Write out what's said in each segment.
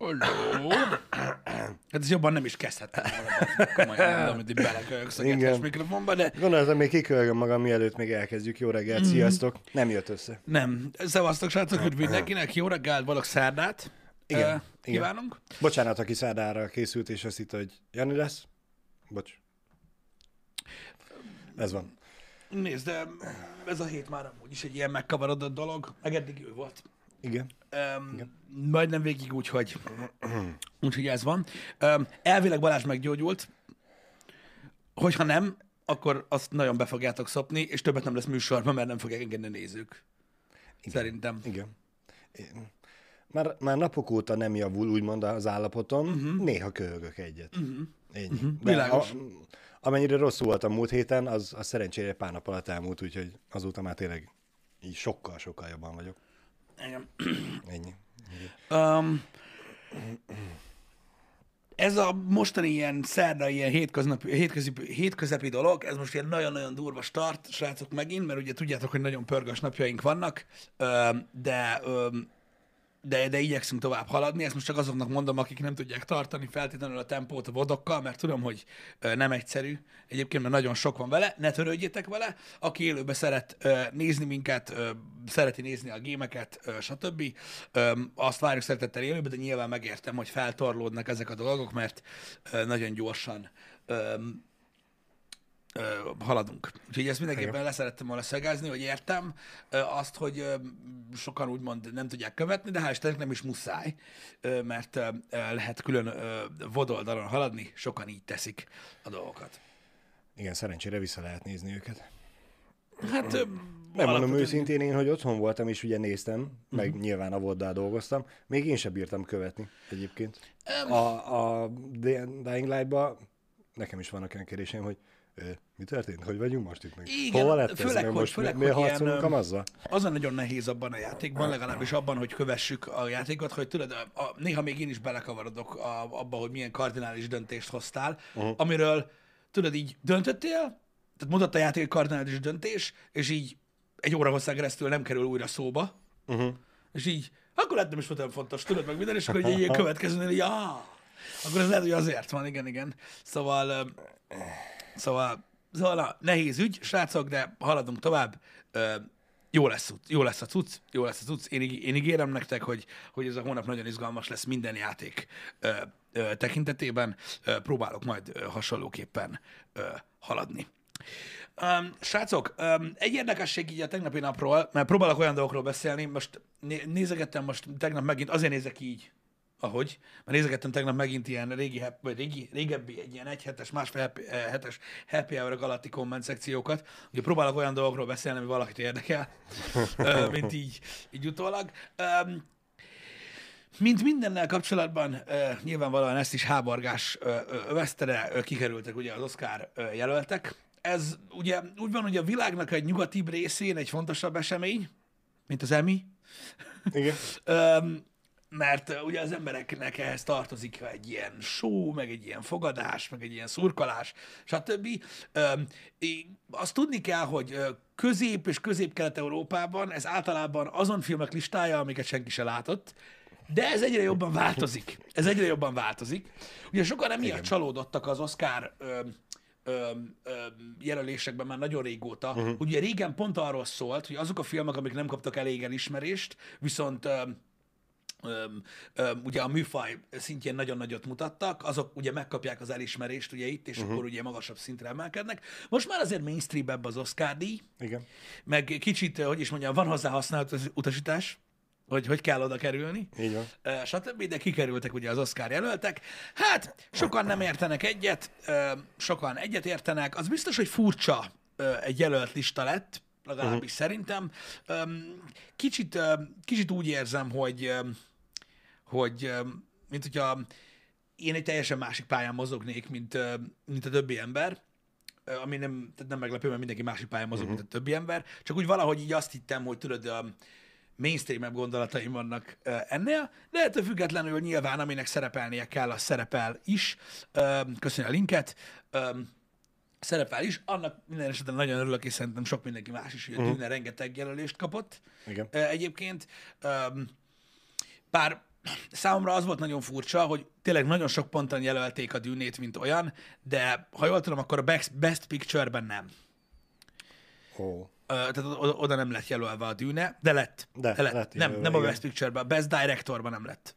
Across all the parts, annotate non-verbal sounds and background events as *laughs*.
Hello. Hát ez jobban nem is kezdhettem volna. Komolyan mondom, hogy így belekölyöksz a Igen. kettős mikrofonba, de Gondoltam, még kikölgöm magam, mielőtt még elkezdjük. Jó reggelt, Mhm. sziasztok. Nem jött össze. nem. Szevasztok, srácok, hogy mindenkinek jó reggelt, valak szerdát. Igen, Ö, igen. Kívánunk. Bocsánat, aki szádára készült, és azt hitt, hogy Jani lesz. Bocs. Ez van. Nézd, de ez a hét már amúgy is egy ilyen megkavarodott dolog, meg eddig ő volt. Igen. Um, majdnem végig úgy, hogy, úgyhogy ez van. Um, elvileg Balázs meggyógyult, hogyha nem, akkor azt nagyon be fogjátok szopni, és többet nem lesz műsorban, mert nem fogják engedni nézők. Szerintem. Igen. Én- Már, már napok óta nem javul, úgymond az állapotom. Uh-huh. Néha köhögök egyet. Uh-huh. Ennyi. Uh-huh. Világos. A, amennyire rosszul voltam múlt héten, az, az szerencsére pár nap alatt elmúlt, úgyhogy azóta már tényleg így sokkal-sokkal jobban vagyok. Igen. Ennyi. Um, ez a mostani ilyen szerda, ilyen hétköznapi, hétközi, hétközepi dolog, ez most ilyen nagyon-nagyon durva start, srácok megint, mert ugye tudjátok, hogy nagyon pörgős napjaink vannak, de, de, de igyekszünk tovább haladni. Ezt most csak azoknak mondom, akik nem tudják tartani feltétlenül a tempót a vodokkal, mert tudom, hogy nem egyszerű. Egyébként mert nagyon sok van vele, ne törődjetek vele. Aki élőbe szeret nézni minket, szereti nézni a gémeket, stb. Azt várjuk szeretettel élőbe, de nyilván megértem, hogy feltorlódnak ezek a dolgok, mert nagyon gyorsan ö, haladunk. Úgyhogy ezt mindenképpen leszerettem volna szögezni, hogy értem ö, azt, hogy ö, sokan úgymond nem tudják követni, de hál' Istennek nem is muszáj, ö, mert ö, lehet külön ö, vodoldalon haladni, sokan így teszik a dolgokat. Igen, szerencsére vissza lehet nézni őket. Hát, ö, Nem mondom őszintén, én, hogy otthon voltam, és ugye néztem, meg uh-huh. nyilván a voddal dolgoztam, még én sem bírtam követni egyébként. A, a Dying Light-ba nekem is vannak olyan kérdéseim, hogy mi történt? Hogy vagyunk most itt meg? Igen, Hova lett ez? főleg, Meg hogy- most főleg, mi, mi harcolunk ö, a mazzal? Az a nagyon nehéz abban a játékban, legalábbis abban, hogy kövessük a játékot, hogy tudod, a, a, néha még én is belekavarodok a, abba, hogy milyen kardinális döntést hoztál, uh-huh. amiről tudod így döntöttél, tehát mutatta a játék kardinális döntés, és így egy óra hosszá keresztül nem kerül újra szóba, Uh-huh. és így, akkor lehet nem is volt olyan fontos, tudod meg minden, és akkor egy ilyen *laughs* következőnél, így, ah, akkor ez lehet, hogy azért van, igen, igen. Szóval, szóval, szóval na, nehéz ügy, srácok, de haladunk tovább. Ö, Jó lesz, jó lesz a cucc, jó lesz a cucc. Én, én ígérem nektek, hogy, hogy ez a hónap nagyon izgalmas lesz minden játék ö, ö, tekintetében. Ö, próbálok majd ö, hasonlóképpen ö, haladni. Um, srácok, um, egy érdekesség így a tegnapi napról, mert próbálok olyan dolgokról beszélni, most né- nézegettem most tegnap megint, azért nézek így, ahogy, mert nézegettem tegnap megint ilyen régi, vagy régi, régebbi, egy ilyen egy hetes, másfél happy, eh, hetes happy hour alatti komment szekciókat. Ugye próbálok olyan dolgokról beszélni, ami valakit érdekel, ö, *laughs* mint így, így utólag. Mint mindennel kapcsolatban, uh, nyilvánvalóan ezt is háborgás övezte, de kikerültek ugye az Oscar jelöltek. Ez ugye úgy van, hogy a világnak egy nyugatibb részén egy fontosabb esemény, mint az Emmy, Igen. *laughs* Mert ugye az embereknek ehhez tartozik egy ilyen show, meg egy ilyen fogadás, meg egy ilyen szurkolás, stb. Azt tudni kell, hogy ö, közép- és közép-kelet-európában ez általában azon filmek listája, amiket senki se látott, de ez egyre jobban változik. Ez egyre jobban változik. Ugye sokan emiatt csalódottak az Oscar jelölésekben már nagyon régóta. Uh-huh. Ugye régen pont arról szólt, hogy azok a filmek, amik nem kaptak elég elismerést, viszont öm, öm, öm, ugye a műfaj szintjén nagyon nagyot mutattak, azok ugye megkapják az elismerést ugye itt, és uh-huh. akkor ugye magasabb szintre emelkednek. Most már azért mainstream ebbe az Oscar díj, Igen. meg kicsit, eh, hogy is mondjam, van hozzá használt az utasítás, hogy hogy kell oda kerülni, Így van. eh, stb., de kikerültek ugye az Oscar jelöltek. Hát, sokan nem értenek egyet, eh, sokan egyet értenek. Az biztos, hogy furcsa egy jelölt lista lett, legalábbis uh-huh. szerintem. Kicsit, kicsit úgy érzem, hogy, hogy mint hogyha én egy teljesen másik pályán mozognék, mint, mint a többi ember, ami nem, tehát nem meglepő, mert mindenki másik pályán mozog, uh-huh. mint a többi ember, csak úgy valahogy így azt hittem, hogy tudod, a mainstream gondolataim vannak ennél, de ettől függetlenül nyilván, aminek szerepelnie kell, az szerepel is. Köszönöm a linket. Szerepel is. Annak minden esetben nagyon örülök, és szerintem sok mindenki más is, hogy a Dűne rengeteg jelölést kapott Igen. egyébként. Bár számomra az volt nagyon furcsa, hogy tényleg nagyon sok ponton jelölték a dűnét, mint olyan, de ha jól tudom, akkor a Best, best Picture-ben nem. Ó. Ö, tehát oda, nem lett jelölve a dűne, de lett. De, lett. lett nem, jelölve, nem a igen. Best Picture-ben, a Best Directorban nem lett.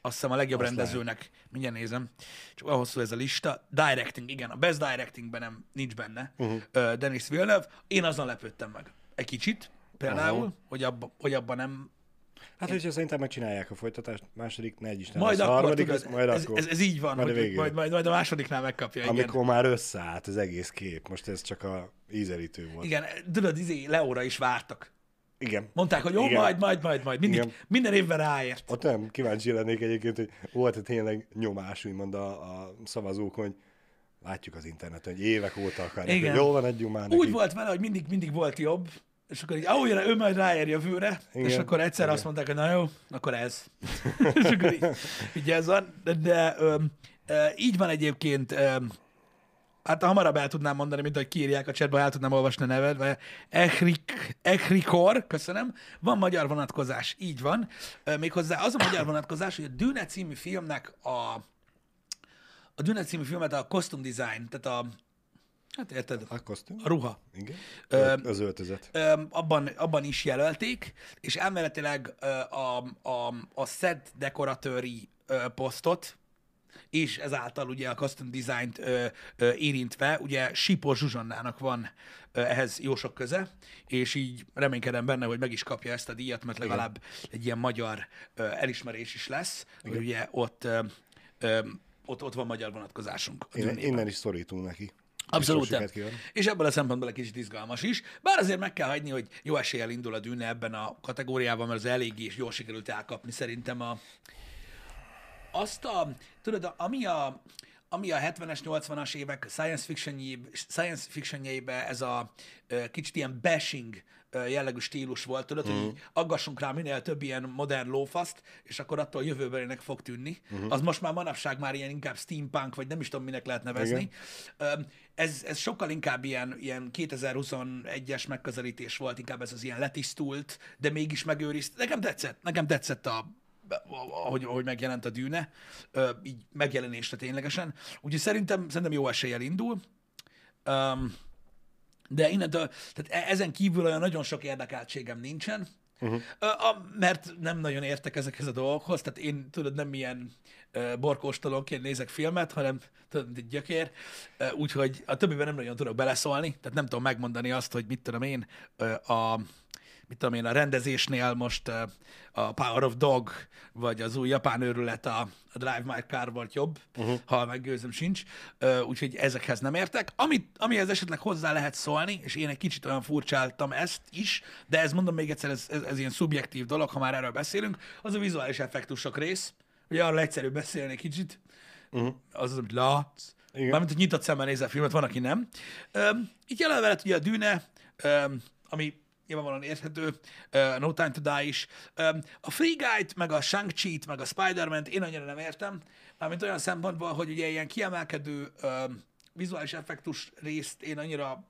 Azt hiszem a legjobb Azt rendezőnek, mindjárt nézem, csak olyan hosszú ez a lista. Directing, igen, a Best Directingben nem, nincs benne uh-huh. Denis Villeneuve. Én azon lepődtem meg egy kicsit, például, Aha. hogy, abba, hogy abban nem Hát, hogyha szerintem megcsinálják a folytatást, második, ne egy Isten, Majd akkor, harmadik, tudod, az majd ez, akkor, ez, ez, így van, majd a hogy majd, majd, majd a másodiknál megkapja, igen. amikor már összeállt az egész kép. Most ez csak a ízelítő volt. Igen, tudod, izé, Leóra is vártak. Igen. Mondták, hogy jó, Igen. majd, majd, majd, majd. Mindig, Igen. minden évben ráért. Ott nem kíváncsi lennék egyébként, hogy volt-e tényleg nyomás, úgymond a, a szavazók, hogy látjuk az interneten, hogy évek óta akarják, Igen. hogy jól van, adjunk már neki. Úgy volt vele, hogy mindig, mindig volt jobb, és akkor így, ahogy ő majd ráér jövőre, Igen. és akkor egyszer Igen. azt mondták, hogy na jó, akkor ez. *laughs* *laughs* és akkor így, így ez van. De, de öm, ö, így van egyébként, öm, hát hamarabb el tudnám mondani, mint hogy kiírják a chatba, el tudnám olvasni a neved, vagy Echrik, Echrikor, köszönöm, van magyar vonatkozás, így van. Ö, Méghozzá az a magyar vonatkozás, hogy a Dűne című filmnek a a Dűne című filmet a costume design, tehát a hát érted, A kosztüm? a ruha. Igen. Ö, az öltözet. Öm, abban, abban is jelölték, és elméletileg ö, a, a, a set dekoratőri ö, posztot, és ezáltal ugye a custom design-t ö, ö, érintve, ugye Sipor Zsuzsannának van ö, ehhez jó sok köze, és így reménykedem benne, hogy meg is kapja ezt a díjat, mert legalább egy ilyen magyar ö, elismerés is lesz, hogy ugye ott, ö, ö, ott, ott van magyar vonatkozásunk. Dűnében. innen is szorítunk neki. Abszolút. És ebből a szempontból egy kicsit izgalmas is. Bár azért meg kell hagyni, hogy jó eséllyel indul a dűne ebben a kategóriában, mert az eléggé is jól sikerült elkapni szerintem a, azt a, tudod, ami a, ami a 70-es, 80-as évek science fiction science fictionjeibe ez a kicsit ilyen bashing jellegű stílus volt, tudod, hogy így aggassunk rá minél több ilyen modern lófaszt, és akkor attól jövőbelének fog tűnni. Az most már manapság már ilyen inkább steampunk, vagy nem is tudom, minek lehet nevezni. Ez, ez sokkal inkább ilyen, ilyen 2021-es megközelítés volt, inkább ez az ilyen letisztult, de mégis megőrizt. Nekem tetszett, nekem tetszett a, ahogy, ahogy megjelent a dűne, így megjelenésre ténylegesen. Úgyhogy szerintem, szerintem jó eséllyel indul. Um, de innentől, tehát e- ezen kívül olyan nagyon sok érdekeltségem nincsen, uh-huh. a, mert nem nagyon értek ezekhez a dolgokhoz, tehát én tudod, nem ilyen uh, borkóstolónként nézek filmet, hanem tudod, mint egy gyökér, uh, úgyhogy a többiben nem nagyon tudok beleszólni, tehát nem tudom megmondani azt, hogy mit tudom én, uh, a mit tudom én, a rendezésnél most a Power of Dog, vagy az új japán őrület a, a Drive My Car volt jobb, uh-huh. ha meggyőzöm sincs, úgyhogy ezekhez nem értek. Amit, amihez esetleg hozzá lehet szólni, és én egy kicsit olyan furcsáltam ezt is, de ez mondom még egyszer, ez, ez, ez ilyen szubjektív dolog, ha már erről beszélünk, az a vizuális effektusok rész, ugye arról egyszerű beszélni kicsit, uh-huh. az az, amit látsz, Igen. Mármint, hogy nyitott szemmel nézel a filmet, van, aki nem. Um, itt jelen veled ugye a Dűne, ami nyilvánvalóan érthető, uh, No Time to Die is. A Free Guy-t, meg a Shang-Chi-t, meg a Spider-Man-t én annyira nem értem, mármint olyan szempontból, hogy ugye ilyen kiemelkedő vizuális effektus részt én annyira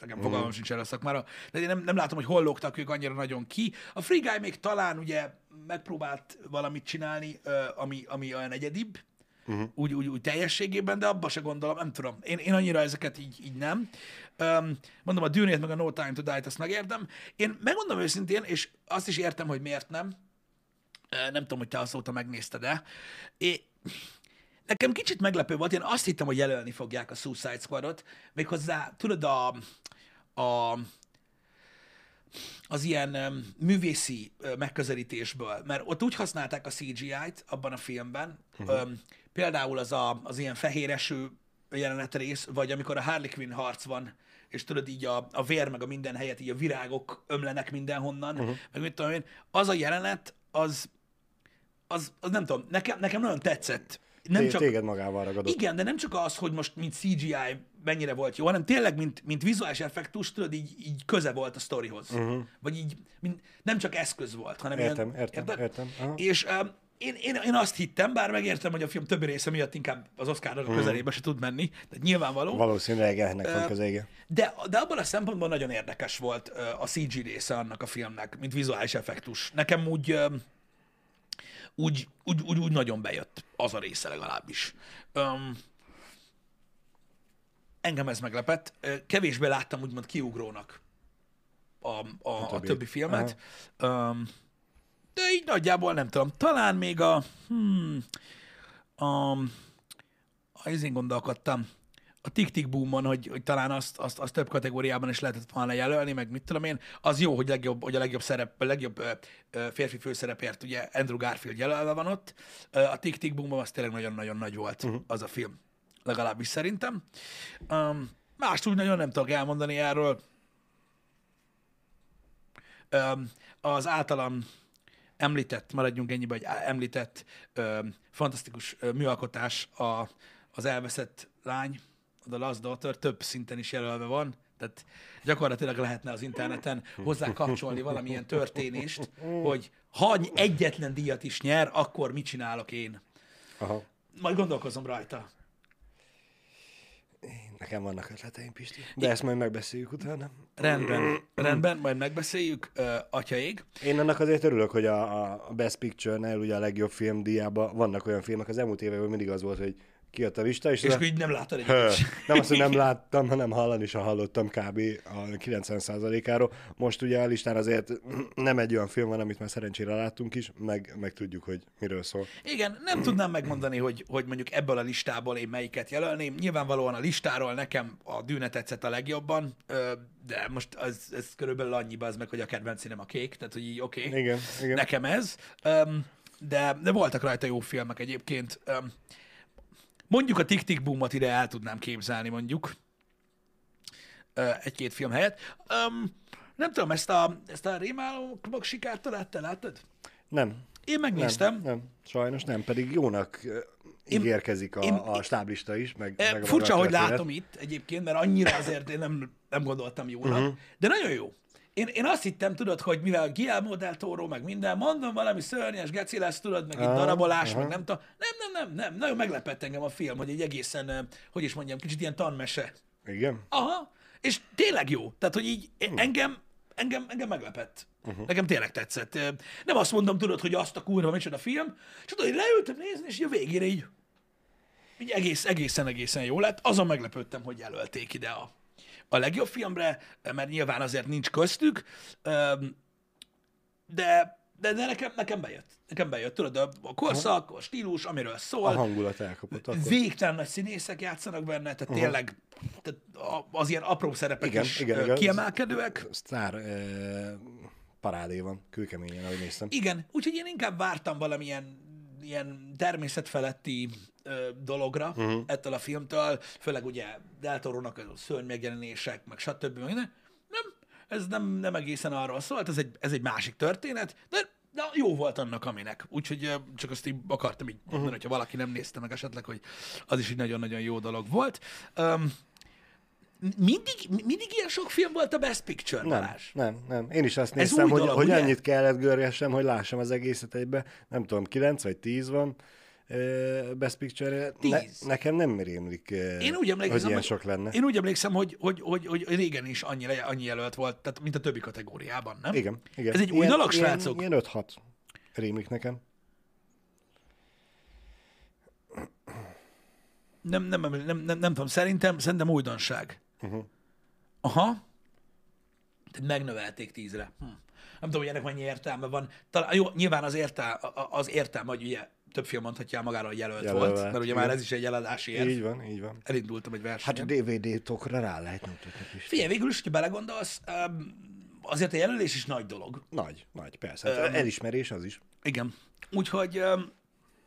nekem fogalmam sincs erre a szakmára, de én nem, nem látom, hogy hol lógtak ők annyira nagyon ki. A Free Guy még talán ugye megpróbált valamit csinálni, ami, ami olyan egyedibb, uh-huh. úgy, úgy, úgy teljességében, de abba se gondolom, nem tudom. Én, én annyira ezeket így, így nem. Um, mondom, a Dűnét meg a No Time to Die-t azt megértem. Én megmondom őszintén, és azt is értem, hogy miért nem. Nem tudom, hogy te azóta megnézted-e. É, nekem kicsit meglepő volt, én azt hittem, hogy jelölni fogják a Suicide Squadot, méghozzá, tudod, a, a az ilyen um, művészi uh, megközelítésből, mert ott úgy használták a CGI-t abban a filmben, uh-huh. um, például az a, az ilyen fehér eső jelenet rész, vagy amikor a Harley Quinn harc van, és tudod így a, a vér meg a minden helyet, így a virágok ömlenek mindenhonnan, uh-huh. meg mit tudom én, az a jelenet, az, az, az nem tudom, nekem, nekem nagyon tetszett. Nem Té- csak, Téged magával ragadott. igen, de nem csak az, hogy most mint CGI mennyire volt jó, hanem tényleg, mint, mint vizuális effektus, tudod, így, így köze volt a sztorihoz. Uh-huh. Vagy így, mint, nem csak eszköz volt, hanem Értem, ilyen, értem, értem. Aha. És um, én, én, én azt hittem, bár megértem, hogy a film többi része miatt inkább az Oscar uh-huh. közelébe se tud menni, tehát nyilvánvaló. Valószínűleg ennek van közelge. De, de abban a szempontból nagyon érdekes volt a CG része annak a filmnek, mint vizuális effektus. Nekem úgy, úgy, úgy, úgy, úgy nagyon bejött az a része legalábbis. Um, engem ez meglepett. Kevésbé láttam úgymond kiugrónak a, a, a többi. többi filmet. Um, de így nagyjából nem tudom. Talán még a... Hmm, a, a izén gondolkodtam. A Tick-Tick Boomon, hogy, hogy talán azt, azt, azt, több kategóriában is lehetett volna jelölni, meg mit tudom én. Az jó, hogy, legjobb, hogy a legjobb, szerep, a legjobb ö, ö, férfi főszerepért ugye Andrew Garfield jelölve van ott. A Tick-Tick Boomon az tényleg nagyon-nagyon nagy volt uh-huh. az a film. Legalábbis szerintem. Um, mást úgy nagyon nem tudok elmondani erről. Um, az általam említett, maradjunk ennyibe, hogy említett ö, fantasztikus ö, műalkotás a, az elveszett lány, a Last Daughter több szinten is jelölve van, tehát gyakorlatilag lehetne az interneten hozzá kapcsolni valamilyen történést, hogy ha egyetlen díjat is nyer, akkor mit csinálok én. Aha. Majd gondolkozom rajta. Nekem vannak ötleteim, Pisti. De ezt majd megbeszéljük utána. Rendben, rendben, majd megbeszéljük, ö, atyaég. Én annak azért örülök, hogy a, a Best Picture-nél, ugye a legjobb film díjában vannak olyan filmek, az elmúlt években mindig az volt, hogy kijött a lista, és, És akkor így nem Hö, egy nem azt, hogy nem *laughs* láttam, hanem hallani sem hallottam kb. a 90%-áról. Most ugye a listán azért nem egy olyan film van, amit már szerencsére láttunk is, meg, meg tudjuk, hogy miről szól. Igen, nem tudnám megmondani, hogy, hogy mondjuk ebből a listából én melyiket jelölném. Nyilvánvalóan a listáról nekem a dűne tetszett a legjobban, de most az, ez körülbelül annyi az meg, hogy a kedvenc színem a kék, tehát hogy így oké, okay, Igen, igen. nekem ez. De, de voltak rajta jó filmek egyébként. Mondjuk a Tick Boomot ide el tudnám képzelni, mondjuk. Egy-két film helyett. Öm, nem tudom, ezt a, ezt a rémálomok sikát te láttad? Nem. Én Nem, megnéztem. nem, sajnos nem, pedig jónak ö, ígérkezik a, én- a stáblista is, meg, E, meg Furcsa, hogy látom itt egyébként, mert annyira azért én nem, nem gondoltam jónak, uh-huh. de nagyon jó. Én, én azt hittem, tudod, hogy mivel Guillermo del Toro, meg minden, mondom, valami szörnyes geci lesz, tudod, meg itt darabolás, aha. meg nem tudom. Nem, nem, nem, nem, nagyon meglepett engem a film, hogy egy egészen, hogy is mondjam, kicsit ilyen tanmese. Igen? Aha, és tényleg jó. Tehát, hogy így engem, engem, engem meglepett. Uh-huh. Nekem tényleg tetszett. Nem azt mondom, tudod, hogy azt a kurva, micsoda film, és tudod, hogy leültem nézni, és a végére így, így egész, egészen, egészen jó lett. Azon meglepődtem, hogy jelölték ide a, a legjobb filmre, mert nyilván azért nincs köztük, de, de, de nekem, nekem bejött. Nekem bejött, tudod, a- korszak, a stílus, amiről szól. A hangulat elkapott akkor. Végtelen nagy színészek játszanak benne, tehát uh-huh. tényleg tehát az ilyen apró szerepek Igen, is igen. kiemelkedőek. Sztár eh, parádé van, kőkeményen, ahogy néztem. Igen, úgyhogy én inkább vártam valamilyen ilyen természetfeletti ö, dologra uh-huh. ettől a filmtől, főleg ugye Del Toro-nak a szörny megjelenések, meg stb. Meg minden. Nem, ez nem, nem egészen arról szólt, ez egy, ez egy másik történet, de, de jó volt annak, aminek. Úgyhogy csak azt így akartam így mondani, hogyha valaki nem nézte meg esetleg, hogy az is egy nagyon-nagyon jó dolog volt. Um, mindig, mindig ilyen sok film volt a Best Picture, Nem, Balázs? nem, nem. Én is azt néztem, hogy, dolog, hogy ugye? annyit kellett görgessem, hogy lássam az egészet egybe. Nem tudom, 9 vagy 10 van Best Picture. Ne, nekem nem rémlik, Én úgy emlékszem, hogy ilyen sok lenne. Én úgy emlékszem, hogy, hogy, hogy, hogy régen is annyi, annyi jelölt volt, tehát mint a többi kategóriában, nem? Igen, igen. Ez egy új Ilyen- dolog, ilyen, srácok? Ilyen 5-6 rémlik nekem. Nem, nem, nem, nem, nem, nem tudom, szerintem, szerintem újdonság. Uh-huh. Aha. Tehát megnövelték tízre. Hm. Nem tudom, hogy ennek mennyi értelme van. Talán, jó, nyilván az, értel, az értelme, hogy ugye több film mondhatja magára, hogy jelölt, Jelölt, volt, mert ugye már ez is egy eladási érv. Így van, így van. Elindultam egy versenyen. Hát a DVD-tokra rá lehet mutatni is. Figyelj, végül is, hogyha belegondolsz, azért a jelölés is nagy dolog. Nagy, nagy, persze. Hát elismerés az is. Igen. Úgyhogy,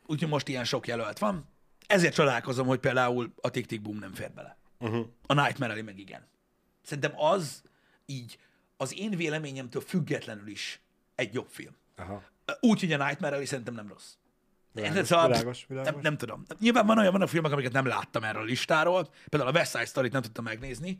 úgyhogy most ilyen sok jelölt van. Ezért csodálkozom, hogy például a Tick Tick Boom nem fér bele. Uh-huh. A Nightmare Alley meg igen. Szerintem az így az én véleményemtől függetlenül is egy jobb film. Aha. Úgy, hogy a Nightmare Alley szerintem nem rossz. Világos? Szóval világos, világos. Nem, nem tudom. Nyilván van olyan, vannak filmek, amiket nem láttam erről a listáról. Például a West Side Story-t nem tudtam megnézni.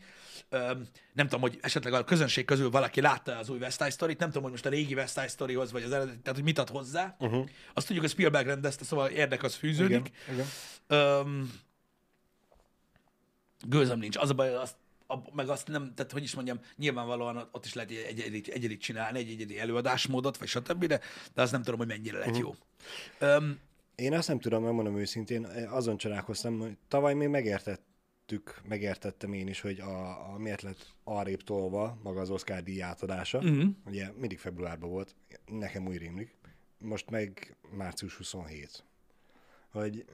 Öm, nem tudom, hogy esetleg a közönség közül valaki látta az új West Side Story-t. Nem tudom, hogy most a régi West Side Storyhoz, vagy az eredeti, tehát hogy mit ad hozzá. Uh-huh. Azt tudjuk, hogy Spielberg rendezte, szóval érdek az fűződik. Igen, igen. Öm, gőzöm nincs. Az a baj, azt, a, meg azt nem, tehát hogy is mondjam, nyilvánvalóan ott is lehet egy egyedit, egyedit csinálni, egy egyedi előadásmódot, vagy stb., de, de azt nem tudom, hogy mennyire lett jó. Um, Én azt nem tudom, megmondom őszintén, azon csodálkoztam, hogy tavaly még megértettük, megértettem én is, hogy a, a miért lett arrébb tolva maga az Oscar díj átadása. Uh-huh. Ugye mindig februárban volt, nekem úgy rémlik. Most meg március 27. Hogy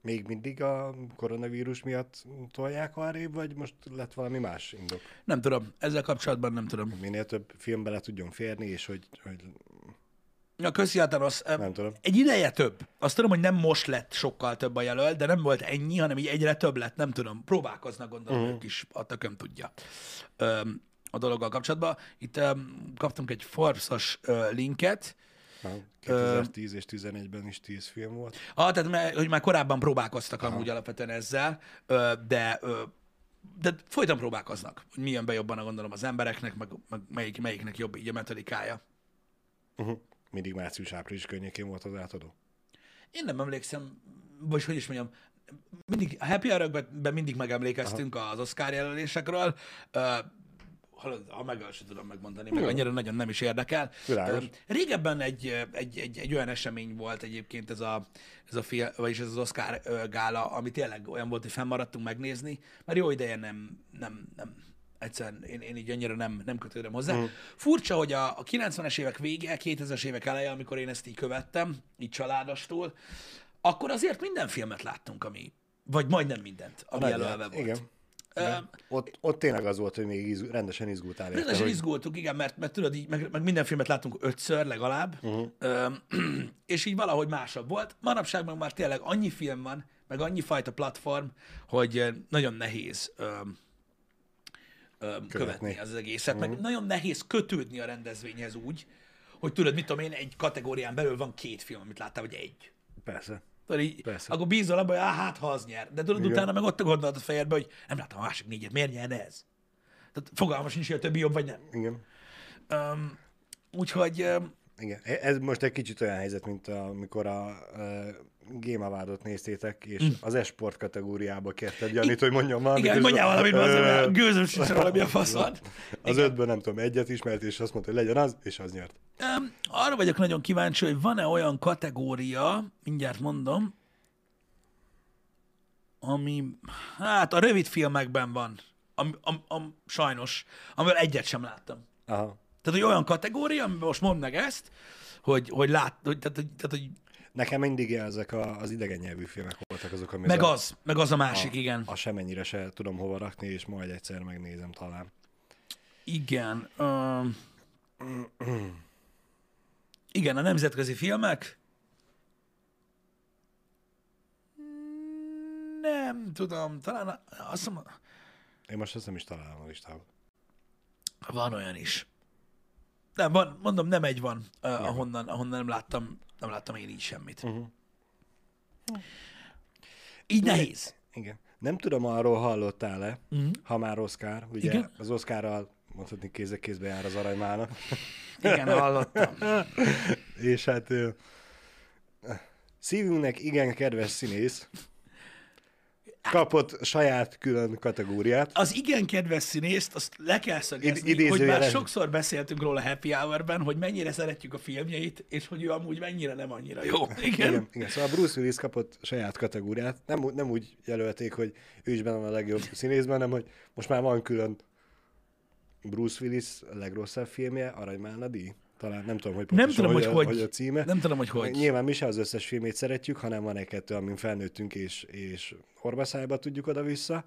még mindig a koronavírus miatt tolják arrébb, vagy most lett valami más indok? nem tudom, ezzel kapcsolatban nem tudom. Minél több filmbe le tudjon férni, és hogy, hogy A közjátanos, Nem tudom. egy ideje több. Azt tudom, hogy nem most lett sokkal több a jelölt, de nem volt ennyi, hanem így egyre több lett, nem tudom. Próbálkoznak, gondolom, uh-huh. ők is, a tököm tudja. Öm, a dologgal kapcsolatban. Itt öm, kaptunk egy Forbes-os ö, linket, Na, 2010 és 11-ben is 10 film volt. Ah, tehát hogy már korábban próbálkoztak amúgy alapvetően ezzel, ö, de, ö, de folyton próbálkoznak, hogy milyen be jobban gondolom az embereknek, meg, meg melyik, melyiknek jobb így a metodikája. Uh-huh. Mindig március-április környékén volt az átadó. Én nem emlékszem, vagy hogy is mondjam, mindig, a happy hour mindig megemlékeztünk Aha. az Oscar jelölésekről, ha meg el sem tudom megmondani, meg annyira nagyon nem is érdekel. Világos. Régebben egy, egy, egy, egy olyan esemény volt egyébként ez a, ez a film, vagyis ez az Oscar gála, ami tényleg olyan volt, hogy fennmaradtunk megnézni, mert jó ideje nem, nem, nem egyszerűen én, én így annyira nem, nem kötődöm hozzá. Mm. Furcsa, hogy a, a 90-es évek vége, 2000-es évek eleje, amikor én ezt így követtem, így családostól, akkor azért minden filmet láttunk, ami, vagy majdnem mindent, ami jelölve volt. Igen. igen. Ott, ott tényleg az volt, hogy még izg, rendesen izgultál. érte, Rendesen hogy- izgultunk, igen, mert, mert tudod, így, meg, meg minden filmet láttunk ötször legalább, uh-huh. *clears throat* és így valahogy másabb volt. Manapság meg már tényleg annyi film van, meg annyi fajta platform, hogy nagyon nehéz öm, öm, követni az egészet, uh-huh. meg nagyon nehéz kötődni a rendezvényhez úgy, hogy tudod, mit tudom én, egy kategórián belül van két film, amit láttál, vagy egy. Persze. Tudod, így, Persze. akkor bízol abban, hogy á, hát ha az nyer. De tudod, Igen. utána meg ott a gondolat a fejedbe, hogy nem láttam a másik négyet, miért nyerne ez? Tehát fogalmas nincs, hogy a többi jobb vagy nem. Igen. Um, úgyhogy um, Igen. E- Ez most egy kicsit olyan helyzet, mint amikor a, a Game Awardot néztétek, és mm. az esport kategóriába kérted Janit, hogy mondjon valamit. igen, mondjál valamit, az, gőzöm sincs valami a *laughs* faszon. Az ötből nem tudom, egyet ismert, és azt mondta, hogy legyen az, és az nyert. Um, arra vagyok nagyon kíváncsi, hogy van-e olyan kategória, mindjárt mondom, ami, hát a rövid filmekben van, am, am, am, sajnos, amivel egyet sem láttam. Aha. Tehát, hogy olyan kategória, amiben most mondd meg ezt, hogy, hogy lát, hogy, tehát, hogy, tehát, hogy Nekem mindig ezek a, az idegen nyelvű filmek voltak azok, ami meg a, az, meg az a másik, igen. a semennyire se tudom hova rakni, és majd egyszer megnézem talán. Igen. Um, igen, a nemzetközi filmek. Nem tudom, talán a- azt mondom, Én most ezt nem is találom a listában. van olyan is. Nem, van, mondom, nem egy van, uh, ahonnan, ahonnan nem láttam, nem láttam én így semmit. Uh-huh. Így nehéz. Igen. Nem tudom, arról hallottál-e, uh-huh. ha már Oscar, ugye Igen. az Oscarral mondhatni kézek kézbe jár az aranymának, *laughs* Igen, hallottam. és hát szívünknek igen kedves színész kapott saját külön kategóriát. Az igen kedves színészt, azt le kell szögezni, Id- hogy már sokszor beszéltünk róla Happy Hour-ben, hogy mennyire szeretjük a filmjeit, és hogy ő amúgy mennyire nem annyira jó. Igen. Igen, igen, szóval Bruce Willis kapott saját kategóriát. Nem, úgy- nem úgy jelölték, hogy ő is benne van a legjobb színészben, hanem hogy most már van külön Bruce Willis a legrosszabb filmje, Aranymálna díj. Talán nem tudom, hogy Nem pontosan, tudom, hogy a, hogy. hogy a címe. Nem tudom, hogy hogy. Nyilván mi se az összes filmét szeretjük, hanem van egy-kettő, amin felnőttünk és, és horbaszájba tudjuk oda-vissza.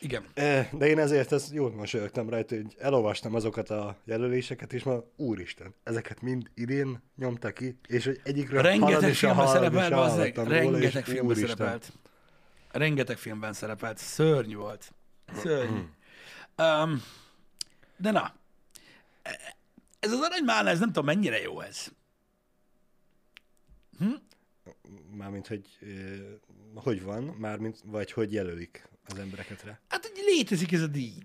Igen. Eh, De én ezért ezt jót mosolyogtam rajta, hogy elolvastam azokat a jelöléseket, és ma úristen, ezeket mind idén nyomta ki, és hogy egyikről Rengeteg filmben szerepelt, bazzeg. hallottam róla, Rengeteg filmben úristen. szerepelt. Rengeteg filmben szerepelt. Szörnyű volt. Szörnyű. Um, de na, ez az aranymálna, ez nem tudom, mennyire jó ez. Mármint, hogy hogy van, mármint, vagy hogy jelölik az embereket rá. Hát, hogy létezik ez a díj.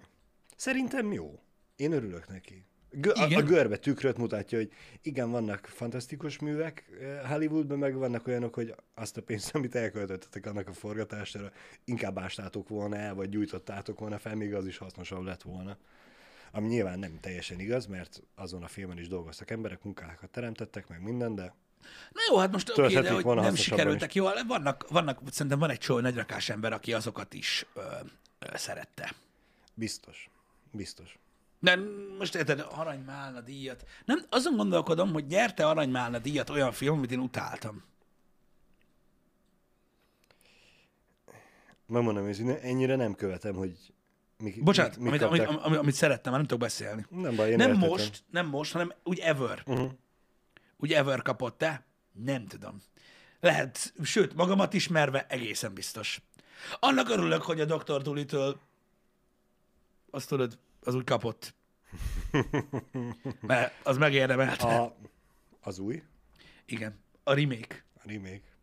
Szerintem jó. Én örülök neki. Gö- a, a Igen. görbe tükröt mutatja, hogy igen, vannak fantasztikus művek Hollywoodban, meg vannak olyanok, hogy azt a pénzt, amit elköltöttetek annak a forgatására, inkább ástátok volna el, vagy gyújtottátok volna fel, még az is hasznosabb lett volna. Ami nyilván nem teljesen igaz, mert azon a filmen is dolgoztak emberek, munkákat teremtettek, meg minden, de Na jó, hát most oké, okay, de hogy nem sikerültek jól. Vannak, vannak, szerintem van egy csomó nagyrakás ember, aki azokat is ö, ö, szerette. biztos. Biztos. De most érted, aranymálna díjat. Nem, azon gondolkodom, hogy nyerte aranymálna díjat olyan film, amit én utáltam. Megmondom őszintén, ennyire nem követem, hogy mi, Bocsánat, mi, mi amit, amit, amit, amit szerettem, már nem tudok beszélni. Nem baj, én nem értettem. most, nem most, hanem úgy ever. Uh-huh. Úgy ever kapott-e? Nem tudom. Lehet, sőt, magamat ismerve egészen biztos. Annak örülök, hogy a Dr. Dolittle azt tudod, az úgy kapott. *laughs* Mert az megérdemelte. A, az új, Igen. A remake. a remake.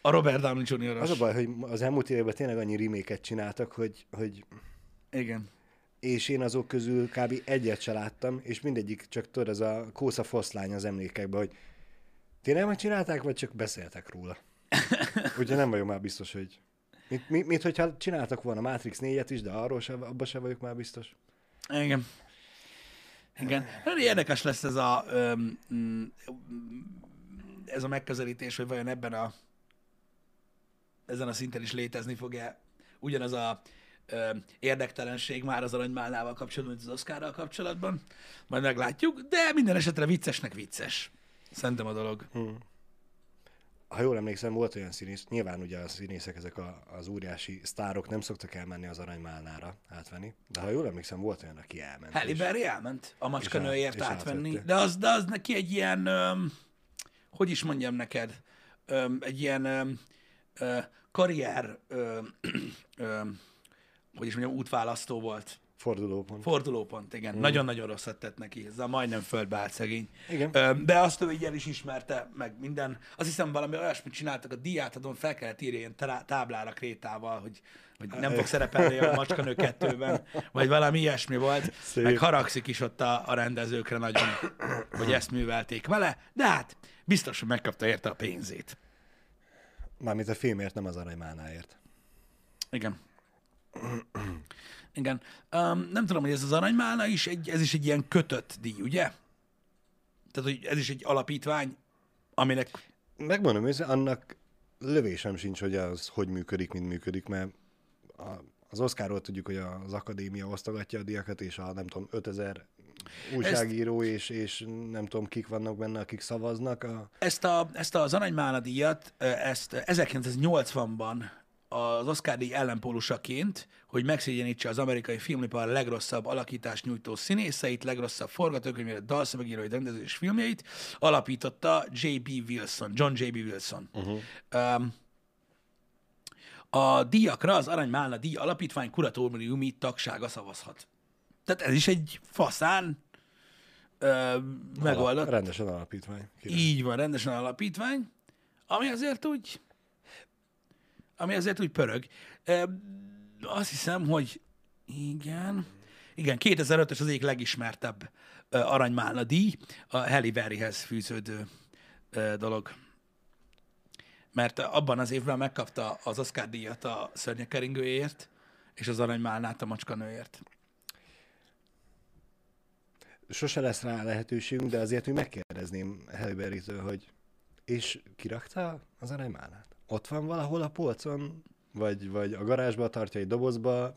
A Robert Downey Jr. Az a baj, hogy az elmúlt években tényleg annyi reméket csináltak, hogy, hogy Igen. és én azok közül kb. egyet se láttam, és mindegyik csak tudod, ez a kósza foszlány az emlékekben, hogy tényleg megcsinálták, vagy csak beszéltek róla. *laughs* Ugye nem vagyok már biztos, hogy... Mint, mint, mint hogyha csináltak volna Matrix 4-et is, de arról se, abban se vagyok már biztos. Igen. Igen. Érdekes lesz ez a, mm, ez a megközelítés, hogy vajon ebben a ezen a szinten is létezni fog-e ugyanaz a ö, érdektelenség már az aranymálnával kapcsolatban, mint az Oscarral kapcsolatban. Majd meglátjuk, de minden esetre viccesnek vicces. Szerintem a dolog. Ha jól emlékszem, volt olyan színész, nyilván ugye a színészek, ezek a, az óriási sztárok nem szoktak elmenni az aranymálnára átvenni, de ha jól emlékszem, volt olyan, aki elment. Halle Berry elment a macska és át- nőért és átvenni, átvette. de az, de az neki egy ilyen, öm, hogy is mondjam neked, öm, egy ilyen öm, ö, karrier, öm, *clears throat* öm, hogy is mondjam, útválasztó volt. Fordulópont. Fordulópont, igen. Nagyon-nagyon rosszat tett neki. Ez a majdnem földbe állt szegény. Igen. De azt ő így el is ismerte, meg minden. Azt hiszem valami olyasmit csináltak a diátadon, fel kellett írni ilyen tá- táblára krétával, hogy, hogy nem fog szerepelni a Macskanő kettőben, vagy valami ilyesmi volt. Szép. Meg haragszik is ott a, a rendezőkre nagyon, hogy ezt művelték vele, de hát biztos, hogy megkapta érte a pénzét. Mármint a filmért, nem az aranymálnáért. Igen. Igen. Um, nem tudom, hogy ez az aranymálna is, egy, ez is egy ilyen kötött díj, ugye? Tehát, hogy ez is egy alapítvány, aminek... Megmondom őszintén, annak lövésem sincs, hogy az hogy működik, mint működik, mert a, az Oscarról tudjuk, hogy az akadémia osztogatja a diakat, és a nem tudom, 5000 újságíró, és, és nem tudom, kik vannak benne, akik szavaznak. A... Ezt, a, ezt az aranymálna díjat, ezt 1980-ban az Oscar díj ellenpólusaként, hogy megszégyenítse az amerikai filmipar legrosszabb alakítás nyújtó színészeit, legrosszabb forgatókönyvét, dalszövegírói rendező és filmjeit, alapította J.B. Wilson, John J.B. Wilson. Uh-huh. Um, a díjakra az Aranymálna díj alapítvány kuratóriumi tagsága szavazhat. Tehát ez is egy faszán ö, megoldott. Rendesen alapítvány. Király. Így van, rendesen alapítvány, ami azért úgy, ami azért úgy pörög. Azt hiszem, hogy igen, igen, 2005-ös az egyik legismertebb aranymálna díj, a Halle Berryhez fűződő dolog. Mert abban az évben megkapta az Oscar díjat a szörnyekeringőért, és az aranymálnát a macskanőért. Sose lesz rá lehetőségünk, de azért még megkérdezném Halle Berry-től, hogy és kirakta az aranymálnát? Ott van valahol a polcon? Vagy, vagy a garázsba tartja egy dobozba?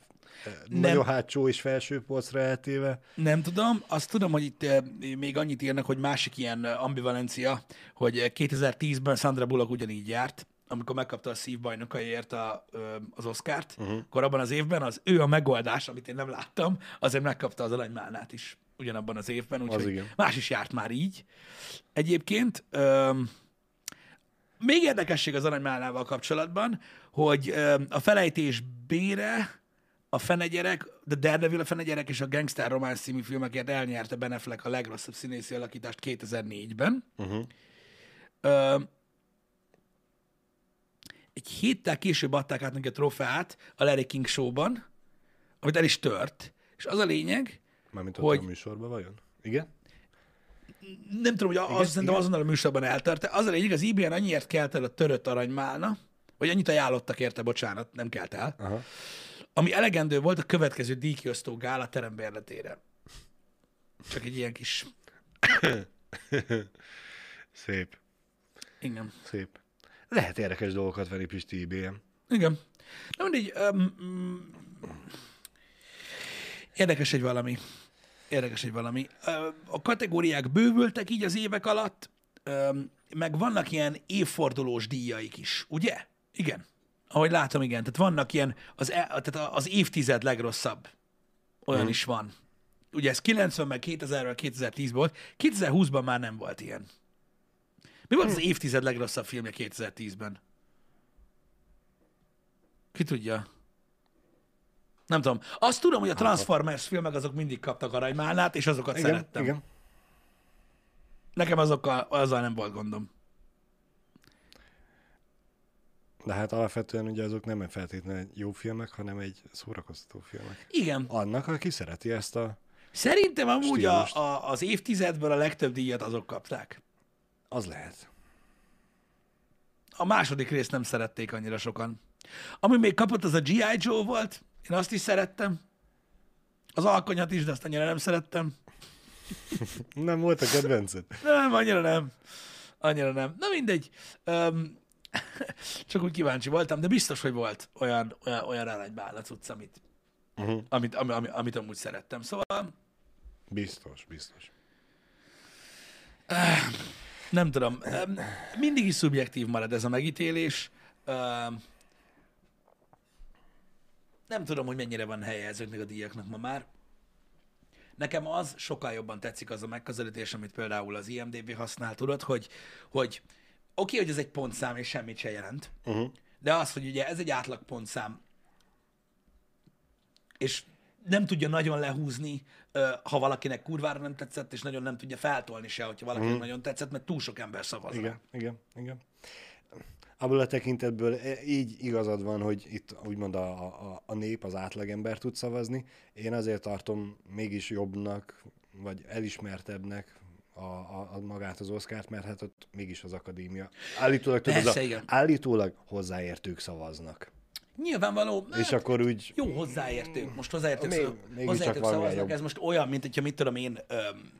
Nem. Nagyon hátsó és felső polcra eltéve? Nem tudom, azt tudom, hogy itt eh, még annyit írnak, hogy másik ilyen eh, ambivalencia, hogy eh, 2010-ben Sandra Bullock ugyanígy járt, amikor megkapta a szívbajnokaiért a, az Oscárt, uh-huh. akkor abban az évben az ő a megoldás, amit én nem láttam, azért megkapta az aranymálnát is ugyanabban az évben, úgyhogy más is járt már így. Egyébként öm, még érdekesség az aranymálnával kapcsolatban, hogy a felejtés bére a fenegyerek, The Daredevil a fenegyerek és a Gangster Romance című filmekért elnyerte Ben Affleck a legrosszabb színészi alakítást 2004-ben. Uh-huh. Ö, egy héttel később adták át neki a trofeát a Larry King Show-ban, amit el is tört. És az a lényeg, Mármint Hogy- a műsorban vajon? Igen? Nem tudom, hogy az, Igen, szerintem azonnal a műsorban eltörte. Az a lényeg, az IBN annyiért kelt el a törött aranymálna, vagy annyit ajánlottak érte, bocsánat, nem kelt el, Aha. ami elegendő volt a következő díjkiosztó gála terembérletére. Csak egy ilyen kis... *coughs* Szép. Igen. Szép. Lehet érdekes dolgokat venni Pisti IBM. Igen. Na mindegy, um, érdekes egy valami. Érdekes egy valami. A kategóriák bővültek így az évek alatt, meg vannak ilyen évfordulós díjaik is, ugye? Igen. Ahogy látom, igen. Tehát vannak ilyen, az, e, tehát az évtized legrosszabb. Olyan Mhm. is van. Ugye ez 90 meg 2000 2010 volt. 2020-ban már nem volt ilyen. Mi volt az évtized legrosszabb filmje 2010-ben? Ki tudja? Nem tudom. Azt tudom, hogy a Transformers filmek azok mindig kaptak aranymálnát, és azokat Igen, szerettem. igen. Nekem azokkal, azzal nem volt gondom. De hát alapvetően ugye azok nem feltétlenül jó filmek, hanem egy szórakoztató filmek. Igen. Annak, aki szereti ezt a... Szerintem amúgy a, a, az évtizedből a legtöbb díjat azok kapták. Az lehet. A második részt nem szerették annyira sokan. Ami még kapott, az a G.I. Joe volt. Én azt is szerettem. Az alkonyat is, de azt annyira nem szerettem. *laughs* Nem volt a kedvenced? Nem, annyira nem. Annyira nem. Na mindegy. Um, *laughs* csak úgy kíváncsi voltam, de biztos, hogy volt olyan, olyan, olyan aranybál a cucc, amit, Uh-huh. amit, ami, ami, amit amúgy szerettem. Szóval Biztos, biztos. nem tudom. Mindig is szubjektív marad ez a megítélés. Nem tudom, hogy mennyire van helye ezeknek a díjaknak ma már. Nekem az sokkal jobban tetszik az a megközelítés, amit például az IMDB használ, tudod, hogy, hogy oké, hogy ez egy pontszám és semmit se jelent, Uh-huh. de az, hogy ugye ez egy átlag pontszám, és nem tudja nagyon lehúzni, ha valakinek kurvára nem tetszett, és nagyon nem tudja feltolni se, hogyha valakinek nagyon tetszett, mert túl sok ember szavaz. Igen, igen, igen. Abból a tekintetből e- így igazad van, hogy itt úgymond a, a, a nép, az átlagember tud szavazni. Én azért tartom mégis jobbnak, vagy elismertebbnek a, a, a magát az Oszkárt, mert hát ott mégis az akadémia. Állítólag, tudod, az Persze, a, igen. állítólag hozzáértők szavaznak. Nyilvánvaló, És akkor úgy jó hozzáértők. Most hozzáértők, Még- szav... mégiscsak hozzáértők szavaznak, ez most olyan, mint hogyha mit tudom én, öm,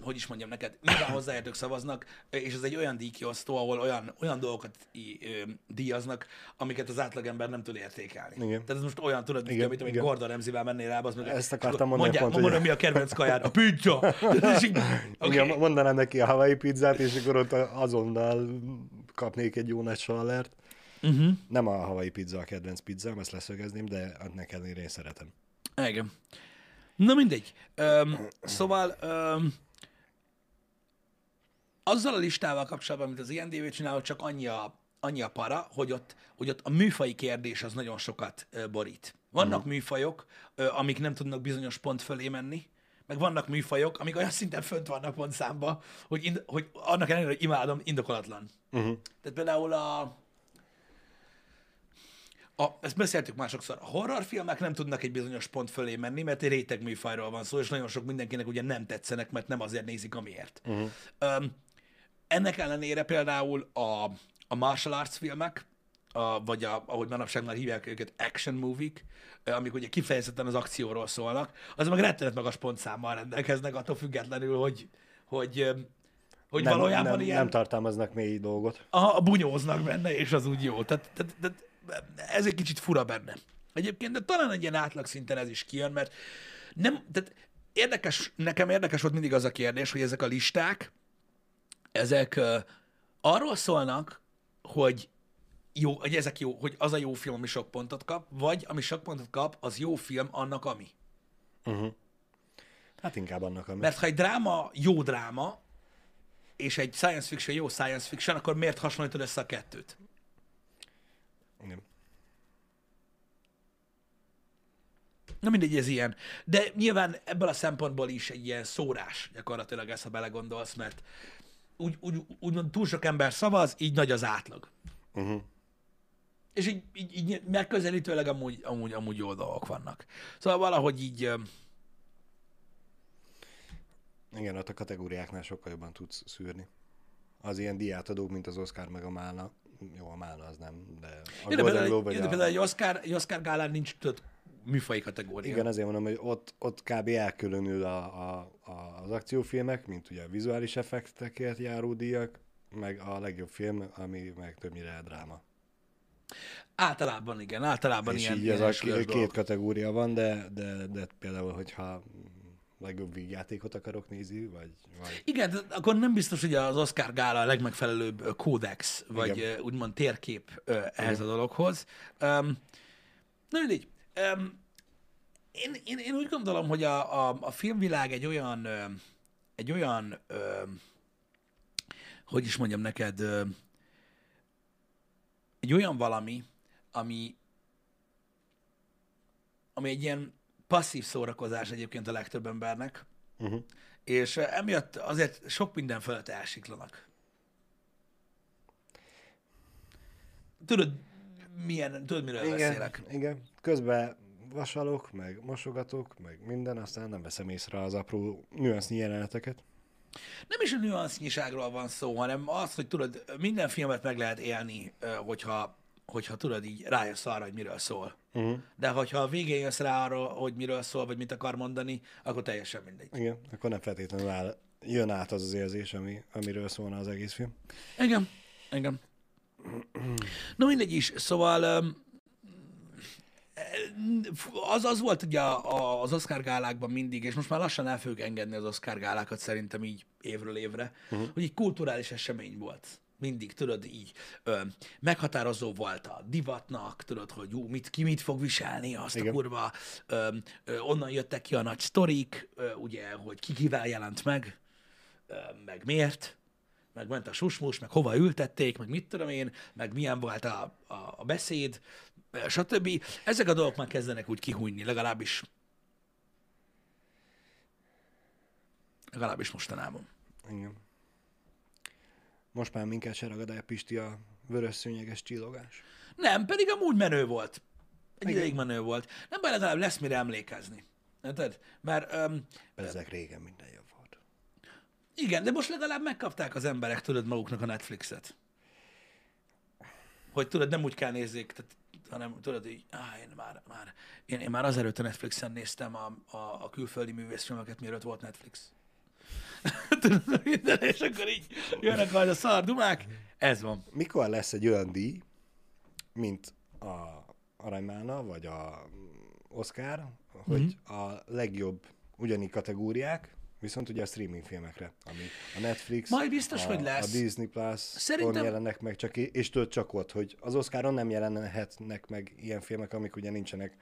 hogy is mondjam neked, nyilván hozzáértők szavaznak, és ez egy olyan díjkiosztó, ahol olyan, olyan dolgokat í- öm, díjaznak, amiket az átlagember nem tud értékelni. Igen. Tehát ez most olyan, tudod, mint Igen, amit amit igen. Gordon Ramsay-vel mennél rá, az meg, Ezt akartam mondani mondják, pont, mondom, mi a kedvenc kajád? A pizza! *laughs* Okay. okay. mondanám neki a Hawaii pizzát, és akkor ott azonnal kapnék egy jó nagy sallert. uh-huh. Nem a Hawaii pizza a kedvenc pizzám, ezt leszögezném, de annak ellenére én szeretem. Igen. Na mindegy. Öm, szóval öm, azzal a listával kapcsolatban, amit az INDV csinál, csak annyi a, annyi a para, hogy ott, hogy ott a műfai kérdés az nagyon sokat borít. Vannak uh-huh. műfajok, amik nem tudnak bizonyos pont fölé menni, meg vannak műfajok, amik olyan szinten fönt vannak pontszámba, hogy, ind- hogy annak ellenére, hogy imádom, indokolatlan. Uh-huh. Tehát például a, a, ezt beszéltük már sokszor, a horrorfilmek nem tudnak egy bizonyos pont fölé menni, mert egy réteg műfajról van szó, és nagyon sok mindenkinek ugye nem tetszenek, mert nem azért nézik, amiért. Uh-huh. Um, ennek ellenére például a, a martial arts filmek, a, vagy a, ahogy manapság már hívják őket, action movie amik ugye kifejezetten az akcióról szólnak, az meg rettenet magas pontszámmal rendelkeznek, attól függetlenül, hogy, hogy, hogy Nem, valójában nem, ilyen nem tartalmaznak mély dolgot. a, a bunyóznak benne, és az úgy jó. Tehát, tehát, tehát ez egy kicsit fura benne. Egyébként, de talán egy ilyen átlag szinten ez is kijön, mert nem, tehát érdekes, nekem érdekes volt mindig az a kérdés, hogy ezek a listák, ezek uh, arról szólnak, hogy jó, hogy ezek jó, hogy az a jó film, ami sok pontot kap, vagy ami sok pontot kap, az jó film annak, ami. Hát inkább annak, ami... Mert ha egy dráma jó dráma, és egy science fiction jó science fiction, akkor miért hasonlítod össze a kettőt? Igen. Na mindegy, ez ilyen. De nyilván ebből a szempontból is egy ilyen szórás gyakorlatilag ezt, ha belegondolsz, mert úgy, úgy, úgymond túl sok ember szavaz, így nagy az átlag. Uh-huh. És így, így, így megközelítőleg amúgy, amúgy, amúgy jó dolgok vannak. Szóval valahogy így... Igen, ott a kategóriáknál sokkal jobban tudsz szűrni. Az ilyen diátadók, mint az Oscar meg a Málna. Jó, a Málna az nem, de a Golden Globe vagy a... például egy Oscar, egy Oscar gálán nincs több műfai kategória. Igen, azért mondom, hogy ott, ott kb. elkülönül a, a, a, az akciófilmek, mint ugye a vizuális effektekért járó díjak, meg a legjobb film, ami meg többnyire dráma. Általában igen, általában És ilyen, így ez a két dolog. kategória van, de, de, de például, hogyha legjobb vígjátékot akarok nézni, vagy, vagy Igen, de akkor nem biztos, hogy az Oscar gála a legmegfelelőbb kódex, vagy Igen. úgymond térkép ehhez a dologhoz. Um, na mindegy. Én, én, én úgy gondolom, hogy a, a, a filmvilág egy olyan, egy olyan, hogy is mondjam neked, egy olyan valami, ami, ami egy ilyen passzív szórakozás egyébként a legtöbb embernek, uh-huh. és eh, emiatt azért sok minden fölött elsiklanak. Tudod, milyen, tudod, miről igen, beszélek? igen. Közben vasalok, meg mosogatok, meg minden, aztán nem veszem észre az apró nüansznyi jeleneteket. Nem is a nüansznyiságról van szó, hanem az, hogy tudod, minden filmet meg lehet élni, hogyha, hogyha tudod, így rájössz arra, hogy miről szól. Uh-huh. De hogyha a végén jössz rá arra, hogy miről szól, vagy mit akar mondani, akkor teljesen mindegy. Igen, akkor nem feltétlenül áll, jön át az az érzés, ami, amiről szólna az egész film. Igen, igen. No mindegy is, szóval öm, az, az volt ugye az Oscar gálákban mindig, és most már lassan el fogjuk engedni az Oscar gálákat szerintem így évről évre, uh-huh. hogy egy kulturális esemény volt. Mindig, tudod, így ö, meghatározó volt a divatnak, tudod, hogy jó, mit, ki mit fog viselni, azt Igen. a kurva, ö, ö, onnan jöttek ki a nagy sztorik, ö, ugye, hogy ki kivel jelent meg, ö, meg miért, meg ment a susmus, meg hova ültették, meg mit tudom én, meg milyen volt a, a, a beszéd, stb. Ezek a dolgok már kezdenek úgy kihújni, legalábbis legalábbis mostanában. Igen. Most már minket se ragad el Pisti a vörös szőnyeges csillogás. Nem, pedig amúgy menő volt. Egy Igen. ideig menő volt. Nem baj, legalább lesz mire emlékezni. Érted? Mert um, Ezek régen minden jobb volt. igen, de most legalább megkapták az emberek, tudod, maguknak a Netflixet. Hogy tudod, nem úgy kell nézzék, tehát, hanem tudod, így, áh, én már, már, én, én már azelőtt a Netflixen néztem a, a, a külföldi művészfilmeket, mielőtt volt Netflix. *laughs* tudod, minden, és akkor így jönnek majd a szardumák. Ez van. Mikor lesz egy olyan díj, mint a Aranymálna, vagy a Oscar, hogy Mhm. a legjobb ugyanígy kategóriák, viszont ugye a streaming filmekre, ami a Netflix, Majd biztos, a, hogy lesz. a Disney Plus, Szerintem- jelennek meg csak, és tudod csak ott, hogy az Oscaron nem jelenhetnek meg ilyen filmek, amik ugye nincsenek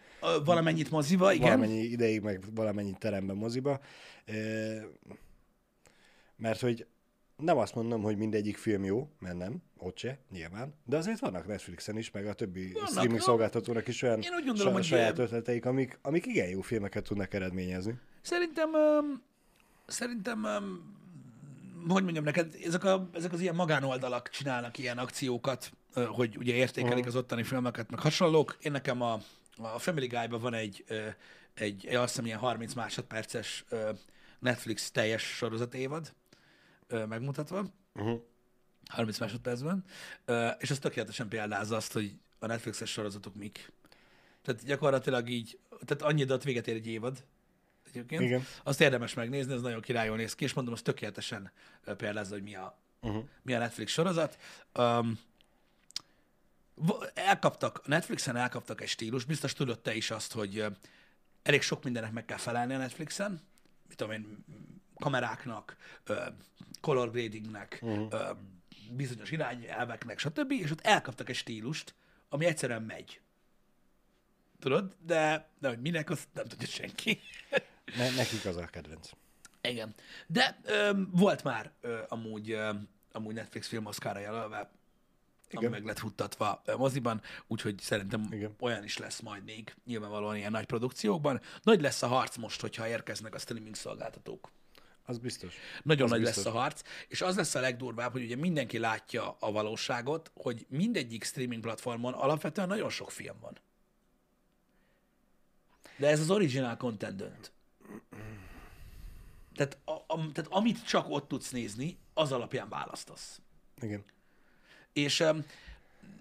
Valamennyit moziba, igen. valamennyi ideig, meg valamennyi teremben, moziba. Mert hogy nem azt mondom, hogy mindegyik film jó, mert nem, ott se, nyilván, de azért vannak Netflixen is, meg a többi Vannak, streaming jó. szolgáltatónak is olyan Én úgy gondolom, sa- hogy saját ötleteik, amik, amik igen jó filmeket tudnak eredményezni. Szerintem, um, szerintem, hogy mondjam neked, ezek, a, ezek az ilyen magánoldalak csinálnak ilyen akciókat, hogy ugye értékelik az ottani filmeket, meg hasonlók. Én nekem a, a Family Guy-ban van egy, egy, azt hiszem ilyen 30 másodperces Netflix teljes sorozat évad megmutatva. Uh-huh. 30 másodpercben, és az tökéletesen példázza azt, hogy a Netflixes sorozatok mik. Tehát gyakorlatilag így, tehát annyi időt véget ér egy évad, egyébként. Igen. Azt érdemes megnézni, ez nagyon királyul néz ki, és mondom, az tökéletesen példázza, hogy mi a, Uh-huh. mi a Netflix sorozat. Um, elkaptak, Netflixen elkaptak egy stílus, biztos tudod te is azt, hogy elég sok mindennek meg kell felelni a Netflixen, mit tudom én, kameráknak, color gradingnek, uh-huh. bizonyos irányelveknek, stb. És ott elkaptak egy stílust, ami egyszerűen megy. Tudod? De, de hogy minek, azt nem tudja senki. Ne, nekik az a kedvenc. Igen. De ö, volt már ö, amúgy, ö, amúgy Netflix film Oscarra jelölve, ami Igen. meg lett futtatva moziban, úgyhogy szerintem. Igen. olyan is lesz majd még, nyilvánvalóan ilyen nagy produkciókban. Nagy lesz a harc most, hogyha érkeznek a streaming szolgáltatók. Az biztos. Nagyon Az nagy biztos. lesz a harc, és az lesz a legdurvább, hogy ugye mindenki látja a valóságot, hogy mindegyik streaming platformon alapvetően nagyon sok film van. De ez az original content dönt. Tehát, a, a, tehát amit csak ott tudsz nézni, az alapján választasz. Igen. És um,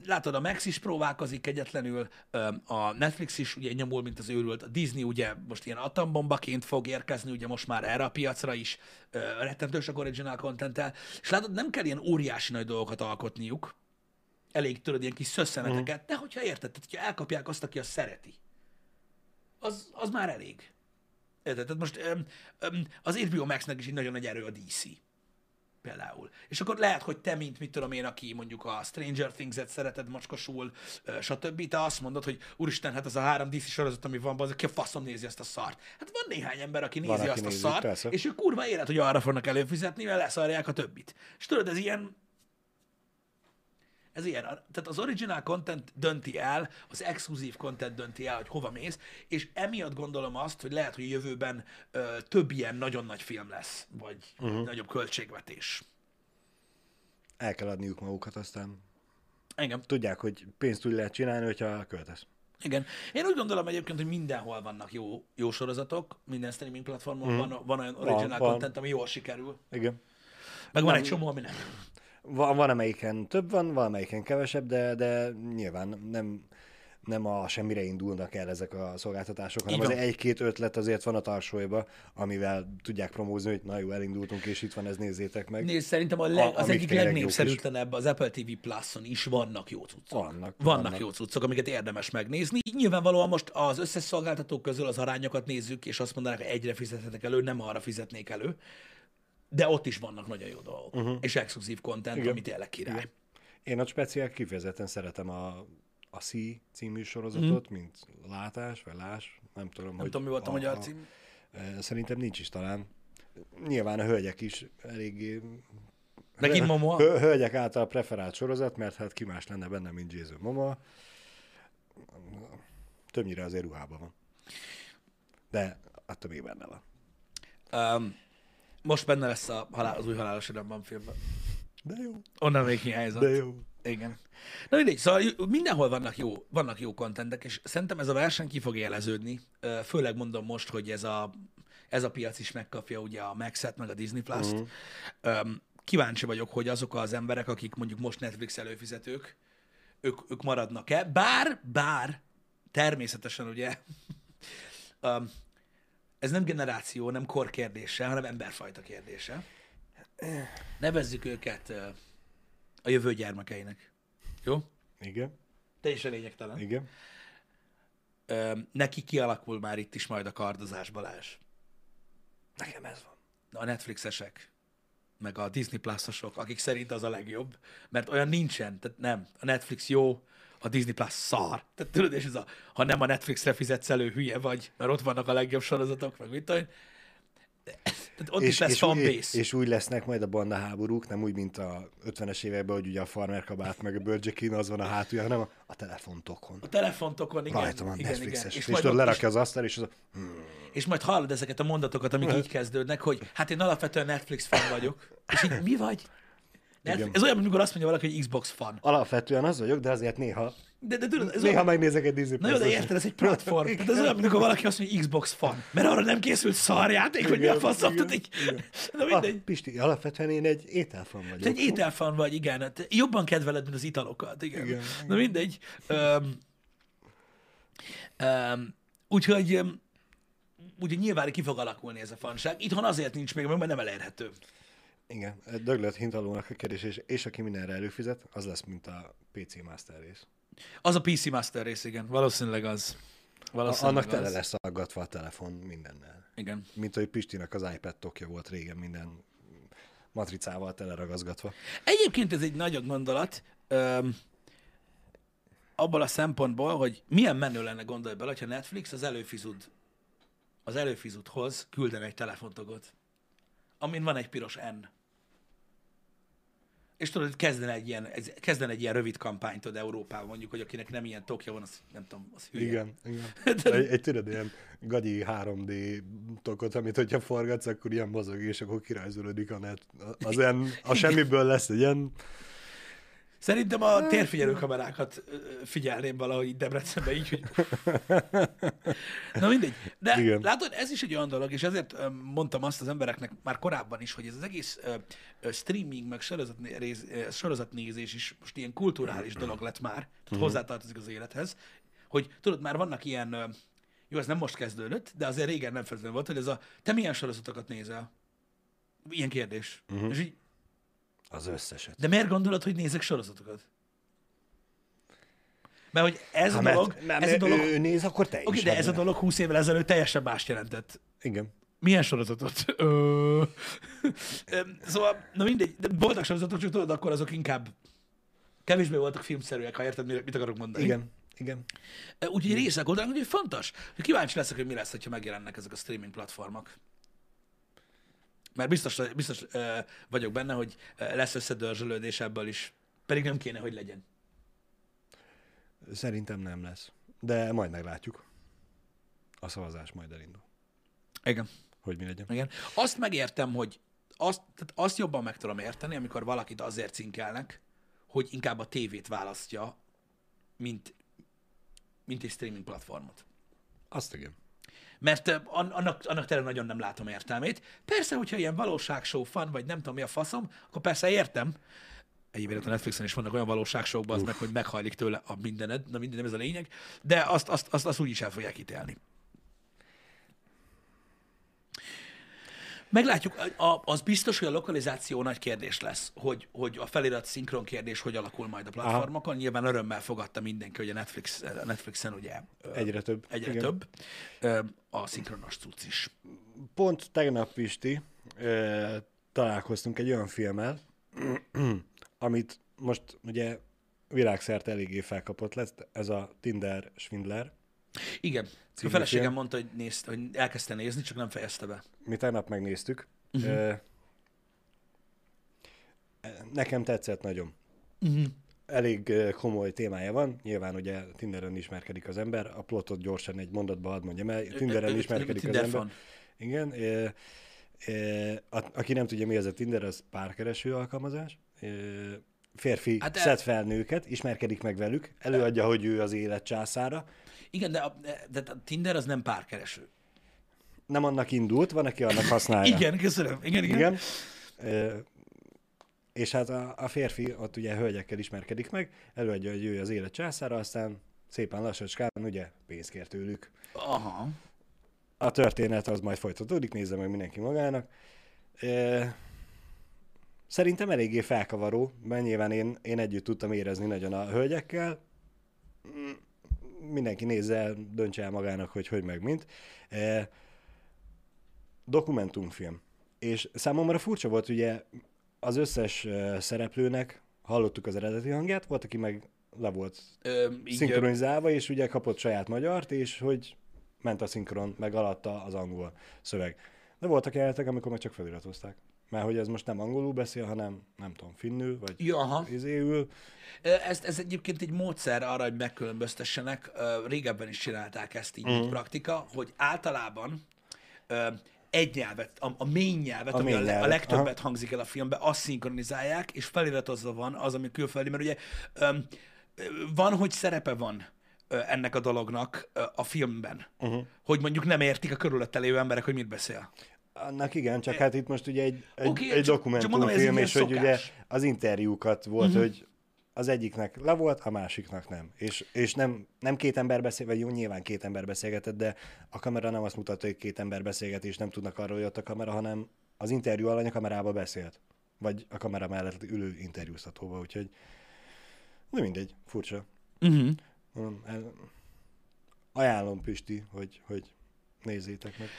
látod, a Max is próbálkozik egyetlenül, um, a Netflix is ugye nyomul, mint az őrült, a Disney ugye most ilyen atombombaként fog érkezni, ugye most már erre a piacra is uh, sok original content és látod, nem kell ilyen óriási nagy dolgokat alkotniuk, elég tudod ilyen kis szösszeneteket, de hogyha érted, tehát hogyha elkapják azt, aki azt szereti, az, az már elég. Érted? Tehát most um, um, az HBO Max-nek is egy nagyon nagy erő a DC például. És akkor lehet, hogy te, mint mit tudom én, aki mondjuk a Stranger Things-et szereted macskosul, ö, stb., te azt mondod, hogy úristen, hát az a három DC sorozat, ami van, az, aki a faszom nézi ezt a szart. Hát van néhány ember, aki nézi Van, aki azt nézi, a szart, persze. és ők kurva élet, hogy arra fognak előfizetni, mert leszarják a többit. És tudod, ez ilyen, ez ilyen, tehát az original content dönti el, az exkluzív content dönti el, hogy hova mész, és emiatt gondolom azt, hogy lehet, hogy a jövőben ö, több ilyen nagyon nagy film lesz, vagy uh-huh. nagyobb költségvetés. El kell adniuk magukat, aztán Engem. tudják, hogy pénzt úgy lehet csinálni, hogyha költesz. Igen. Én úgy gondolom egyébként, hogy mindenhol vannak jó, jó sorozatok, minden streaming platformon mm. van, van olyan original van. content, ami jól sikerül. Igen. Meg van egy csomó, ami nem. Van, van amelyiken több van, van amelyiken kevesebb, de, de nyilván nem, nem a semmire indulnak el ezek a szolgáltatások, hanem az egy-két ötlet azért van a tarsóiba, amivel tudják promózni, hogy na jó, elindultunk, és itt van, ez nézzétek meg. Nézd, szerintem a leg, az egyik legnépszerűtlenebb az Apple TV Plus-on is vannak jó cuccok. Vannak, vannak. vannak. jó cuccok, amiket érdemes megnézni. Nyilvánvalóan most az összes szolgáltatók közül az arányokat nézzük, és azt mondanak, hogy egyre fizethetek elő, nem arra fizetnék elő. De ott is vannak nagyon jó dolgok. Uh-huh. És exkluzív content, Igen. ami tényleg király. Igen. Én a speciál kifejezetten szeretem a, a C című sorozatot, mm. mint látás, vagy lás, nem tudom, Nem tudom, mi volt a magyar a- cím. e, Szerintem nincs is talán. Nyilván a hölgyek is eléggé... Megint Momoa? Hö- Hölgyek által preferált sorozat, mert hát ki más lenne benne, mint Jason Momoa. Többnyire azért ruhában van. De attól még benne van. Um, most benne lesz a halál, az új halálos iramban filmben. De jó, Onnan még hiányzott. de jó. Igen. Na mindegy, szóval mindenhol vannak jó, vannak jó kontentek, és szerintem ez a verseny ki fog éleződni. Ö, Főleg mondom most, hogy ez a, ez a piac is megkapja ugye a Max-et, meg a Disney Plus-t. Uh-huh. Kíváncsi vagyok, hogy azok az emberek, akik mondjuk most Netflix előfizetők, ők, ők maradnak-e. Bár, bár, természetesen ugye, *laughs* um, ez nem generáció, nem kor kérdése, hanem emberfajta kérdése. Nevezzük őket a jövő gyermekeinek. Jó? Igen, Te is a lényegtelen. igen. Ö, neki kialakul már itt is majd a kardozás Balázs. Nekem ez van. A Netflixesek, meg a Disney Plus-osok, akik szerint az a legjobb, mert olyan nincsen, tehát nem. A Netflix jó, a Disney Plus szar. Tehát tudod, és ez a, ha nem a Netflixre fizetsz elő, hülye vagy, mert ott vannak a legjobb sorozatok, meg mit tudom. Tehát ott is lesz és, fanbase. és, és úgy lesznek majd a banda háborúk, nem úgy, mint a 50-es években, hogy ugye a farmer kabát meg a Burger az van a hátulja, hanem a, a telefontokon. a telefontokon, igen. Rajta van igen, igen. És, És, és tudod, lerakja az asztal, és az a... És majd hallod ezeket a mondatokat, amik így kezdődnek, hogy hát én alapvetően Netflix fan vagyok. És így, mi vagy? Netflix? Igen. Ez olyan, mint amikor azt mondja valaki, hogy Xbox fan. Alapvetően az vagyok, de azért néha, De, de tudod, ez néha olyan, megnézek egy Disney na jó, de érted, ez egy platform. *laughs* Tehát ez olyan, mint amikor valaki azt mondja, hogy Xbox fan. Mert arra nem készült szarjáték, hogy mi a faszom. Tehát igen. *laughs* na Ah, mindegy. Pisti, alapvetően én egy ételfan vagyok. Te egy ételfan vagy, igen. Te jobban kedveled, mint az italokat, igen. Igen, Na mindegy. Um, um, úgyhogy um, ugye nyilván ki fog alakulni ez a fanság. Itthon azért nincs még meg, mert nem elérhető. Igen, döglött hintalónak a kérdés, és, és aki mindenre előfizet, az lesz, mint a PC Master rész. Az a PC Master rész, igen. Valószínűleg az. A, Valószínűleg annak tele az. lesz aggatva a telefon mindennel. Igen. Mint hogy Pistinek az iPad tokja volt régen minden matricával teleragazgatva. Egyébként ez egy nagyon gondolat, öm, abból a szempontból, hogy milyen menő lenne gondolj bele, hogyha Netflix az előfizud, az előfizudhoz küldene egy telefontogot, amin van egy piros N. És tudod, hogy kezdene egy ilyen, ez- kezdene egy ilyen rövid kampányt tudod Európában, mondjuk, hogy akinek nem ilyen tokja van, az nem tudom, az hülye. Igen, igen. *laughs* Egy, egy tudod, ilyen gagyi 3D tokot, amit hogyha forgatsz, akkor ilyen mozog, és akkor kirajzolódik a net. Az ilyen, a semmiből lesz egy ilyen... Szerintem a térfigyelő kamerákat figyelném valahogy itt Debrecenben így, hogy... Na mindegy. De Igen. Látod, ez is egy olyan dolog, és ezért mondtam azt az embereknek már korábban is, hogy ez az egész streaming, meg sorozatnéz, sorozatnézés is most ilyen kulturális dolog lett már, tehát hozzátartozik az élethez, hogy tudod, már vannak ilyen, jó, ez nem most kezdődött, de azért régen nem feltétlenül volt, hogy ez a, te milyen sorozatokat nézel? Ilyen kérdés. És így, Az összeset. de miért gondolod, hogy nézek sorozatokat? Mert hogy ez a Hát, mert- dolog, mert ez a dolog, Ő néz, akkor te oké, is. de ez a dolog 20 évvel ezelőtt teljesen más jelentett. Igen. Milyen sorozatot? Ö... Szóval, na mindegy, de voltak sorozatok, csak tudod, akkor azok inkább kevésbé voltak filmszerűek, ha érted, mit akarok mondani. Igen. Igen. Úgyhogy részek voltak, úgyhogy fontos. Kíváncsi leszek, hogy mi lesz, ha megjelennek ezek a streaming platformok. Mert biztos, biztos vagyok benne, hogy lesz összedörzsölődés ebből is. Pedig nem kéne, hogy legyen. Szerintem nem lesz. De majd meglátjuk. A szavazás majd elindul. Igen. Hogy mi legyen. Igen. Azt megértem, hogy azt, tehát azt jobban meg tudom érteni, amikor valakit azért cinkelnek, hogy inkább a tévét választja, mint, mint egy streaming platformot. Azt igen. Mert annak, annak tényleg nagyon nem látom értelmét. Persze, hogyha ilyen valóságshow fan, vagy nem tudom mi a faszom, akkor persze értem. Egyébként a Netflixen is vannak olyan valóságshow az meg, hogy meghajlik tőle a mindened, na minden nem ez a lényeg, de azt, azt, azt, azt úgy is el fogják ítélni. Meglátjuk, a, az biztos, hogy a lokalizáció nagy kérdés lesz, hogy, hogy a felirat szinkron kérdés hogy alakul majd a platformokon. Aha. Nyilván örömmel fogadta mindenki, hogy a, Netflix, a Netflixen ugye Egyre több. egyre Igen. több a szinkronos cucc is. Pont tegnap, Pisti, találkoztunk egy olyan filmmel, *clears throat* amit most ugye világszerte eléggé felkapott lesz, ez a Tinder Schwindler. Igen, a Című feleségem film. mondta, hogy, nézd, hogy elkezdte nézni, csak nem fejezte be. Mi tegnap megnéztük. Uh-huh. Nekem tetszett nagyon. Uh-huh. Elég komoly témája van. Nyilván ugye Tinderen ismerkedik az ember. A plotot gyorsan egy mondatba hadd mondjam el. Tinderen ismerkedik az ember. Igen. ö, ö, a- Aki nem tudja, mi ez a Tinder, az párkereső alkalmazás. Férfi Hát fel nőket, ismerkedik meg velük, előadja, hogy ő az élet császára. Igen, de a, de a Tinder az nem párkereső. Nem annak indult, van, aki annak használja. *laughs* Igen, köszönöm. Igen, igen. Igen. Ö, és hát a, a férfi ott ugye hölgyekkel ismerkedik meg, előadja, hogy ő az élet császára, aztán szépen lassacskán ugye pénzt kér tőlük. Aha. A történet az majd folytatódik, nézze meg mindenki magának. Ö, Szerintem eléggé felkavaró, mert nyilván én, én együtt tudtam érezni nagyon a hölgyekkel. Mm, Mindenki nézze el, döntse el magának, hogy hogy meg mint. Ö, Dokumentumfilm. És számomra furcsa volt, ugye az összes ö, szereplőnek hallottuk az eredeti hangját, volt, aki meg le volt Ö, így, szinkronizálva, és ugye kapott saját magyart, és hogy ment a szinkron, meg alatta az angol szöveg. De voltak jelenetek, amikor meg csak feliratozták. Mert hogy ez most nem angolul beszél, hanem nem tudom, finnül, vagy Ja, aha. izéül. Ez, ez egyébként egy módszer arra, hogy megkülönböztessenek. Régebben is csinálták ezt így, mm. praktika, hogy általában egy nyelvet, a, a mély nyelvet, A ami a, mély le, a nyelvet, legtöbbet aha. hangzik el a filmben, azt szinkronizálják, és feliratozva van az, ami külföldi, mert ugye van, hogy szerepe van ennek a dolognak a filmben, uh-huh. hogy mondjuk nem értik a körülötte lévő emberek, hogy mit beszél. Annak igen, csak hát itt most ugye egy, egy, Oké, egy csak- csak mondom, dokumentumfilm, és hogy ugye az interjúkat volt, uh-huh. hogy az egyiknek le volt, a másiknak nem. És, és nem, nem két ember beszél, vagy jó, nyilván két ember beszélgetett, de a kamera nem azt mutatta, hogy két ember beszélget, és nem tudnak arról, hogy ott a kamera, hanem az interjú alany a kamerába beszélt. Vagy a kamera mellett ülő interjúztatóba, úgyhogy de mindegy, furcsa. Uh-huh. Mondom, el, ajánlom Pisti, hogy, hogy nézzétek meg.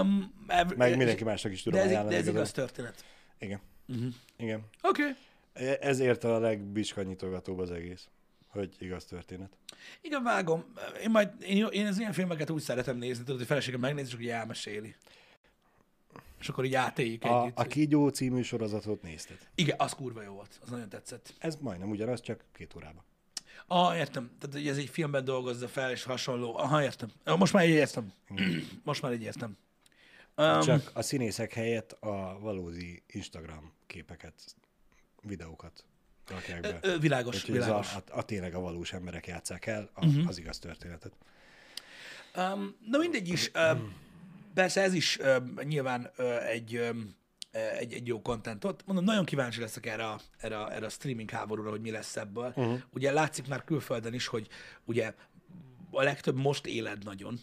Um, Meg mindenki másnak is tudom de ez, ajánlani. de ez igaz történet. Igen, Uh-huh. igen. Oké. Okay. E- Ezért a legbicskanyitogatóbb az egész, hogy igaz történet. Igen, vágom. Én majd, én, én az ilyen filmeket úgy szeretem nézni, tudod, hogy feleségem megnézi, és így elmeséli. És akkor így átéljük A, együtt. a Kígyó című sorozatot nézted. Igen, az kurva jó volt. Az nagyon tetszett. Ez majdnem ugyanaz, csak két órában. Ah, értem. Tehát, hogy ez egy filmben dolgozza fel, és hasonló. Aha, értem. Most már így értem. Most már így értem. Um, Csak a színészek helyett a valódi Instagram képeket, videókat rakják be. Ö, világos, Úgyhogy ez a, világos. a, a, tényleg a valós emberek játszák el a, uh-huh. az igaz történetet. Um, na mindegy is, um, persze ez is um, nyilván uh, egy, um, egy, egy jó kontentot. Mondom, nagyon kíváncsi leszek erre a, erre, a- erre a streaming háborúra, hogy mi lesz ebből. Uh-huh. Ugye látszik már külföldön is, hogy ugye a legtöbb most éled nagyon,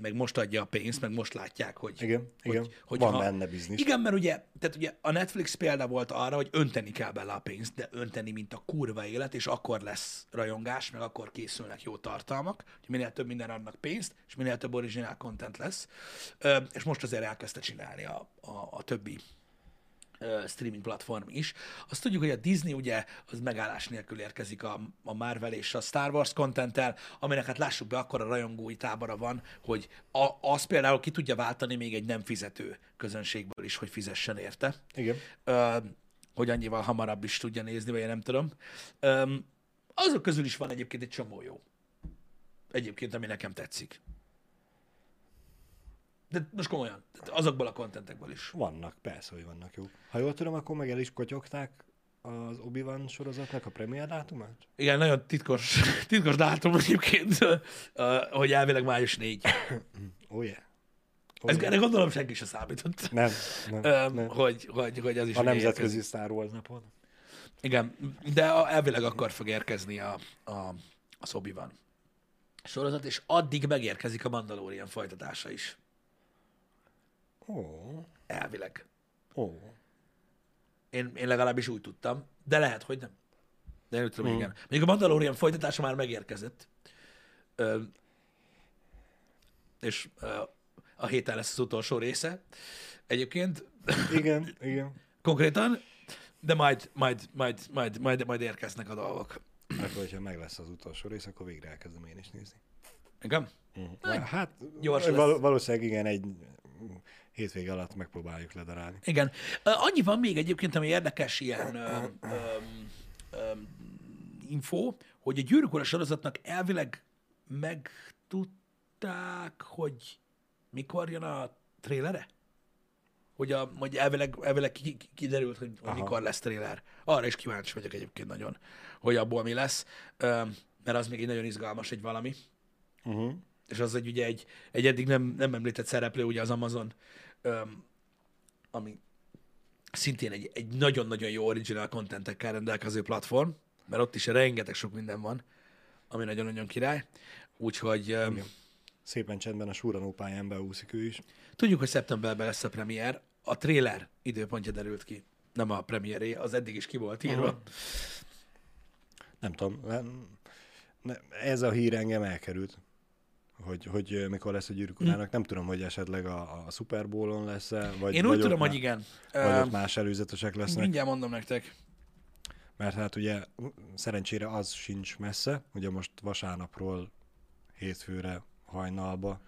meg most adja a pénzt, meg most látják, hogy... Igen, igen. hogy Van ha- benne biznisz. Igen, mert ugye, tehát ugye a Netflix példa volt arra, hogy önteni kell bele a pénzt, de önteni, mint a kurva élet, és akkor lesz rajongás, meg akkor készülnek jó tartalmak, hogy minél több minden adnak pénzt, és minél több originál content lesz. És most azért elkezdte csinálni a, a, a többi streaming platform is. Azt tudjuk, hogy a Disney ugye az megállás nélkül érkezik a, a Marvel és a Star Wars contenttel, aminek hát lássuk be, akkor a rajongói tábora van, hogy a, az például ki tudja váltani még egy nem fizető közönségből is, hogy fizessen érte. Igen. Ö, hogy annyival hamarabb is tudja nézni, vagy én nem tudom. Ö, azok közül is van egyébként egy csomó jó. Egyébként, ami nekem tetszik. De most komolyan, azokból a kontentekből is. Vannak, persze, hogy vannak jó. Ha jól tudom, akkor meg el is kotyogták az Obi-Wan sorozatnak a premier dátumát? Igen, nagyon titkos, *laughs* titkos dátum egyébként, *laughs* hogy elvileg május 4. Oh yeah. Oh Ez, yeah. erre gondolom senki se számított. Nem, *laughs* nem, nem. Hogy, hogy, hogy az is A nemzetközi Star Wars napon. Igen, de elvileg akkor fog érkezni a, a, a obi van sorozat, és addig megérkezik a Mandalorian folytatása is. Ó, Elvileg. ó. Én, én legalábbis úgy tudtam, de lehet, hogy nem. De én tudom, Mm. igen. Még a Mandalorian folytatása már megérkezett. Ö, és ö, a héten lesz az utolsó része. Egyébként Igen, igen. konkrétan, de majd, majd, majd, majd, majd, majd érkeznek a dolgok. Akkor, hogyha meg lesz az utolsó rész, akkor végre elkezdem én is nézni. Igen? Uh-huh. Hát, gyors val- valószínűleg igen, egy hétvége alatt megpróbáljuk ledarálni. Igen. Annyi van még egyébként, ami érdekes ilyen ö, ö, ö, info, hogy a Gyűrűk sorozatnak elvileg megtudták, hogy mikor jön a trélere? Hogy, a, hogy elvileg, elvileg ki- ki- kiderült, hogy, hogy mikor lesz tréler. Arra is kíváncsi vagyok egyébként nagyon, hogy abból mi lesz, Ö, mert az még egy nagyon izgalmas egy valami. Uh-huh. és az egy ugye egy, egy eddig nem, nem említett szereplő, ugye az Amazon, öm, ami szintén egy, egy nagyon-nagyon jó original contentekkel rendelkező platform, mert ott is rengeteg sok minden van, ami nagyon-nagyon király. Úgyhogy öm. Szépen csendben a súranó pályán beúszik ő is. tudjuk, hogy szeptemberben lesz a premier. A trailer időpontja derült ki, nem a premieré, az eddig is ki volt írva. Aha. Nem tudom, nem, ne, ez a hír engem elkerült, hogy, hogy ö, mikor lesz a gyűrűk urának. Nem tudom, hogy esetleg a, a Super Bowl-on lesz-e, vagy Én úgy tudom, má- hogy igen. Vagy ott más előzetesek lesznek. mindjárt mondom nektek. Mert hát ugye szerencsére az sincs messze, ugye most vasárnapról hétfőre hajnalba,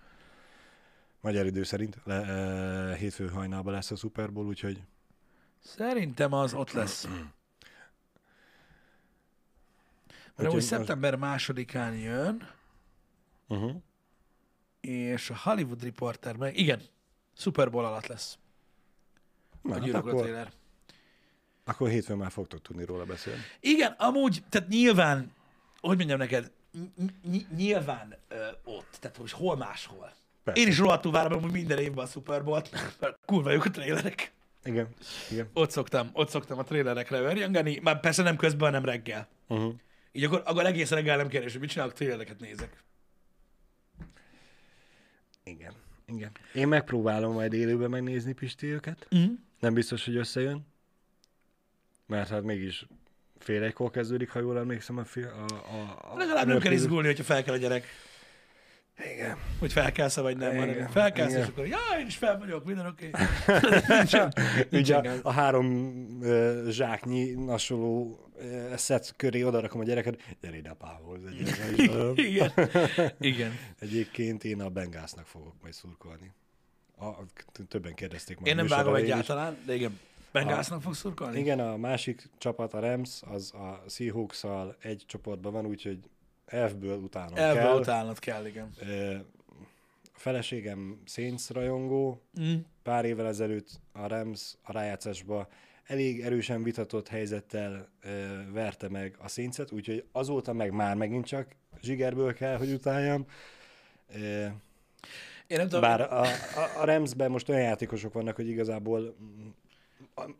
magyar idő szerint le, e, hétfő hajnalba lesz a Super Bowl, úgyhogy Szerintem az ott lesz. Mert úgy szeptember másodikán jön, uh-huh. És a Hollywood Reporter meg, igen, Super Bowl alatt lesz Na, a hát gyűrűk Ura akkor, akkor hétfőn már fogtok tudni róla beszélni. Igen, amúgy, tehát nyilván, hogy mondjam neked, ny- ny- nyilván ö, ott, tehát hogy hol máshol. Persze. Én is rohadtul várom hogy minden évben a Super Bowl-t, mert kurva jók a trailerek. Igen, igen. Ott szoktam, ott szoktam a trailerekre örjengeni, már persze nem közben, hanem reggel. Uh-huh. Így akkor, akkor egész reggel nem kérdés, hogy mit csinálok, trailereket nézek. Igen. Igen. Én megpróbálom majd élőben megnézni Pisti őket. Mm. Nem biztos, hogy összejön. Mert hát mégis fél egykor kezdődik, ha jól emlékszem a, fi- a, a, a Legalább nem kell izgulni, hogyha fel kell a gyerek. Igen. Hogy felkelsz vagy nem, hanem felkelsz, igen. és akkor, ja, én is fel vagyok, minden oké. *laughs* *laughs* Ugye a, a három uh, zsáknyi nasoló uh, szett köré odarakom a gyereket, gyere ide apához. *laughs* Igen. Igen. Egyébként én a Bengásznak fogok majd szurkolni. A, többen kérdezték már. Én nem vágom is. egyáltalán, de igen. Bengásznak fogsz szurkolni? Igen, a másik csapat, a Rams, az a seahawks egy csoportban van, úgyhogy F-ből utána Elve kell. utálnod kell, igen. A feleségem Saints rajongó, Mm. pár évvel ezelőtt a Rams a rájátszásba elég erősen vitatott helyzettel ö, verte meg a széncet, úgyhogy azóta meg már megint csak zsigerből kell, hogy utáljam. Ö, Én nem tudom, bár a, a, a Ramsben most olyan játékosok vannak, hogy igazából mm,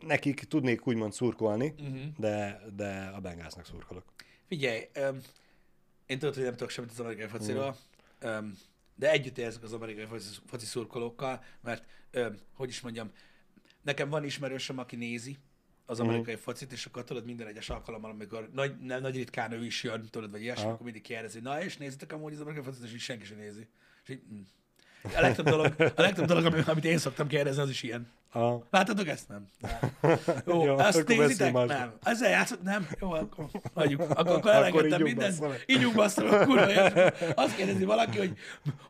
nekik tudnék úgymond szurkolni, uh-huh. de, de a Bengalsnak szurkolok. Figyelj, én tudod, hogy nem tudok semmit az amerikai fociról, um, de együtt érzek az amerikai foci, foci szurkolókkal, mert, um, hogy is mondjam, nekem van ismerősöm, aki nézi az amerikai focit, és akkor tudod, minden egyes alkalommal, amikor nagy, nem, nagy ritkán ő is jön, tudod, vagy ilyesmi, akkor mindig kérdezi, na és nézitek amúgy az amerikai focit, és így senki sem nézi. És így, mm. A legtöbb dolog, a legtöbb dolog ami- amit én szoktam kérdezni, az is ilyen. A, Láttatok ezt? Nem. nem. *laughs* Jó, Jó, azt nézitek? Nem. Ezzel játszott? Nem. Jó, akkor hagyjuk. Akkor, akkor elengedtem mindent. Ígyunk bassza meg, kurva élet. Azt kérdezi valaki, hogy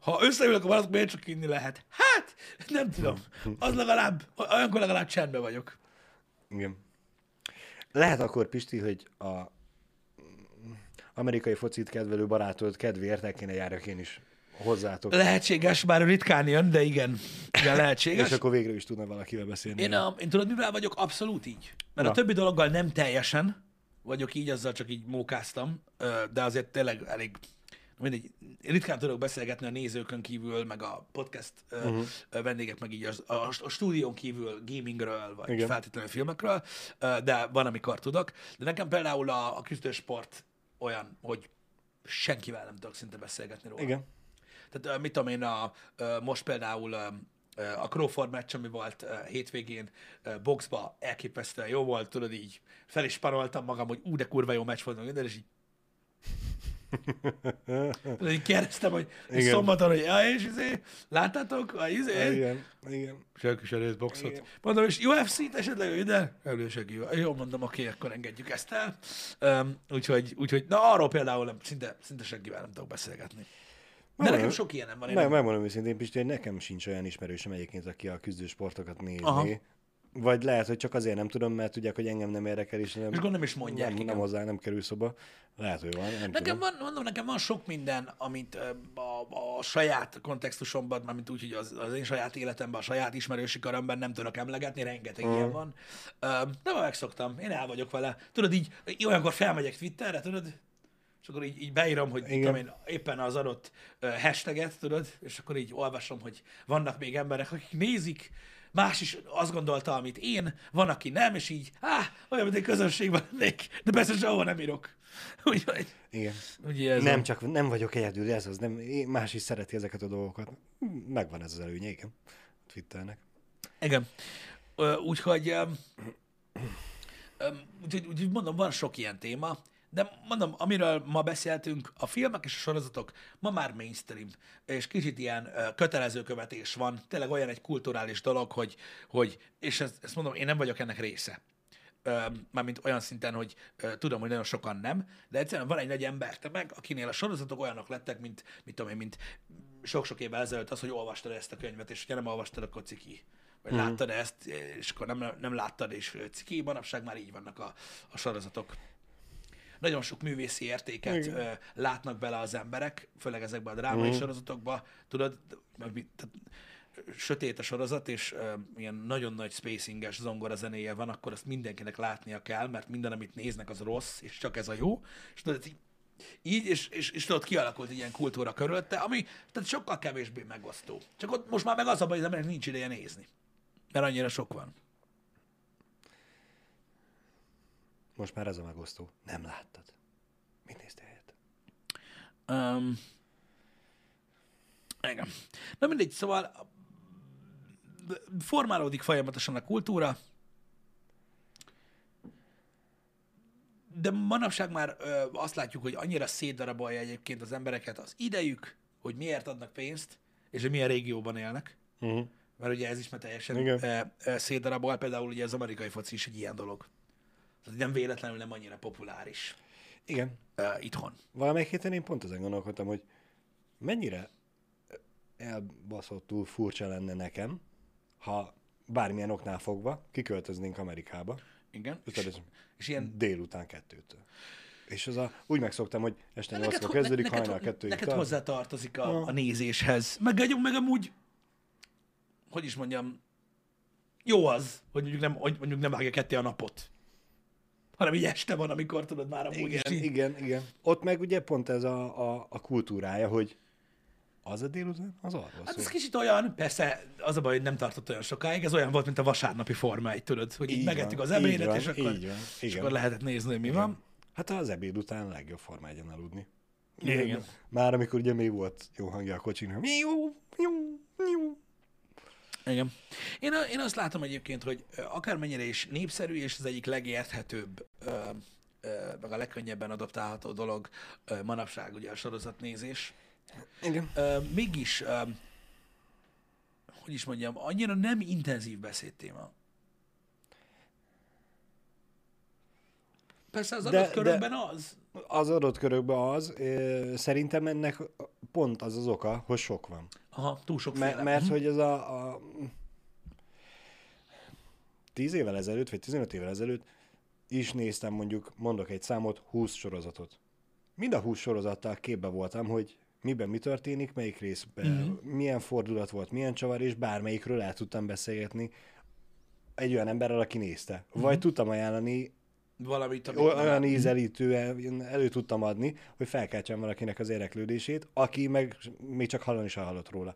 ha összeülök a valaki, miért csak inni lehet? Hát, nem tudom. Az legalább, olyankor legalább csendben vagyok. igen. Lehet akkor, Pisti, hogy a amerikai focit kedvelő barátod kedvéért el kéne járjak én is hozzátok. Lehetséges, bár ritkán jön, de igen. Igen, lehetséges. És akkor végre is tudna valakivel beszélni. Én, a, én tudod, mivel vagyok abszolút így? Mert a Na. többi dologgal nem teljesen vagyok így, azzal csak így mókáztam, de azért tényleg elég mindegy, ritkán tudok beszélgetni a nézőkön kívül, meg a podcast uh-huh. Vendégek, meg így az, a, a stúdión kívül gamingről, vagy Igen. Feltétlenül filmekről, de van, amikor tudok. De nekem például a, a küzdősport olyan, hogy senkivel nem tudok szinte beszélgetni róla. Igen. Tehát mit tudom én, a, most például a Crawford meccs, ami volt hétvégén boxba, elképesztően jó volt, tudod így, fel is paroltam magam, hogy ú, de kurva jó meccs volt, minden, és így *laughs* Tudod, így kérdeztem, hogy Igen. szombaton, hogy ja, és izé, láttátok? A izé? Igen. Igen. Senki sem néz boxot. Igen. Mondom, és UFC-t esetleg ide? Előseg jó. Jó, mondom, oké, akkor engedjük ezt el. Um, úgyhogy, úgyhogy, na arról például nem, szinte, szinte senkivel nem tudok beszélgetni. De Megmondom- nekem sok ilyenem van. Én nem, megmondom őszintén, Pisti, hogy nekem sincs olyan ismerősöm egyébként, aki a küzdősportokat nézni. Aha. Vagy lehet, hogy csak azért nem tudom, mert tudják, hogy engem nem érdekel, és nem, És nem is mondják, nem, igen. nem hozzá, nem kerül szoba. Lehet, hogy van, nem Nekem tudom. van, mondom, nekem van sok minden, amit a, a saját kontextusomban, mármint úgy, hogy az, az én saját életemben, a saját ismerősi körömben nem tudok emlegetni, rengeteg uh. ilyen van. De megszoktam, én el vagyok vele. Tudod, így olyankor felmegyek Twitterre, tudod, akkor így, így beírom, hogy Igen. én, éppen az adott hashtaget, tudod, és akkor így olvasom, hogy vannak még emberek, akik nézik, más is azt gondolta, amit én, van, aki nem, és így, á, olyan, mint egy közönségben lennék, de persze sehova nem írok. *laughs* Úgyhogy, Igen. ugye ez Nem, a- csak nem vagyok egyedül, ez az. Nem, más is szereti ezeket a dolgokat. Megvan ez az előnye, igen. Twitternek. Igen. Úgyhogy, *clears throat* úgyhogy, úgyhogy mondom, van sok ilyen téma, de mondom, amiről ma beszéltünk, a filmek és a sorozatok ma már mainstream, és kicsit ilyen kötelező követés van, tényleg olyan egy kulturális dolog, hogy, hogy és ezt, ezt mondom, én nem vagyok ennek része. Mármint olyan szinten, hogy tudom, hogy nagyon sokan nem, de egyszerűen van egy nagy ember meg, akinél a sorozatok olyanok lettek, mint, mint tudom én, mint sok-sok évvel ezelőtt az, hogy olvastad ezt a könyvet, és ha nem olvastad, akkor ciki. Vagy mm. láttad ezt, és akkor nem, nem láttad, és ciki. Manapság már így vannak a, a sorozatok. Nagyon sok művészi értéket Igen. ö, látnak bele az emberek, főleg ezekben a drámai Mhm. sorozatokba. Tudod, tehát, sötét a sorozat, és ö, ilyen nagyon nagy spacinges zongora zenéje van, akkor azt mindenkinek látnia kell, mert minden, amit néznek, az rossz, és csak ez a jó. És tudod, így, így és, és, és tudod, kialakult ilyen kultúra körülötte, ami tehát sokkal kevésbé megosztó. Csak ott most már meg az a baj, hogy az embernek nincs ideje nézni. Mert annyira sok van. Most már ez a megosztó. Nem láttad. Mit néztél helyett? Um, igen. Na mindegy, szóval formálódik folyamatosan a kultúra, de manapság már ö, azt látjuk, hogy annyira szétdarabolja egyébként az embereket az idejük, hogy miért adnak pénzt, és hogy milyen régióban élnek. Uh-huh. Mert ugye ez is már teljesen ö, ö, szétdarabol, például ugye az amerikai foci is egy ilyen dolog. Tehát nem véletlenül nem annyira populáris Igen. ö, itthon. Valamelyik héten én pont ezen gondolkodtam, hogy mennyire elbaszottul furcsa lenne nekem, ha bármilyen oknál fogva kiköltöznénk Amerikába, Igen. Ez És ilyen délután kettőtől. És az a, úgy megszoktam, hogy este nyolckor kezdődik, neked, hajnal kettőig neked tart. hozzá tartozik a, Ja. a nézéshez. Meg, meg, meg amúgy, hogy is mondjam, jó az, hogy mondjuk nem, hogy mondjuk nem vágja ketté a napot. Hanem így este van, amikor tudod már amúgy Igen, is így- igen, igen. Ott meg ugye pont ez a, a, a kultúrája, hogy az a délután, az arról Hát szól. ez kicsit olyan, persze az a baj, hogy nem tartott olyan sokáig, ez olyan volt, mint a vasárnapi forma egy, tudod, hogy így, Így megettük az ebédet, így van, és akkor, így van, és igen. akkor lehetett nézni, hogy mi van. Hát az ebéd után a legjobb formáján aludni. Igen. Már amikor ugye még volt jó hangja a kocsinak. Miu, miu, miu. Igen. Én, én azt látom egyébként, hogy akármennyire is népszerű, és az egyik legérthetőbb, ö, ö, meg a legkönnyebben adaptálható dolog ö, manapság ugye a sorozatnézés, Igen. ö, mégis, ö, hogy is mondjam, annyira nem intenzív beszédtéma. Persze az De- adott de- körökben az. Az adott körökben az, ö, szerintem ennek pont az az oka, hogy sok van. Aha, túl sok Mert, mert hogy ez a, a 10 évvel ezelőtt, vagy 15 évvel ezelőtt is néztem mondjuk, mondok egy számot, 20 sorozatot. Mind a 20 sorozattal képbe voltam, hogy miben mi történik, melyik részben, uh-huh. milyen fordulat volt, milyen csavar, és bármelyikről el tudtam beszélgetni egy olyan emberrel, aki nézte. Uh-huh. Vagy tudtam ajánlani Valamit, amit olyan ízelítően elő tudtam adni, hogy felkeltsem valakinek az érdeklődését, aki meg még csak hallani sem hallott róla.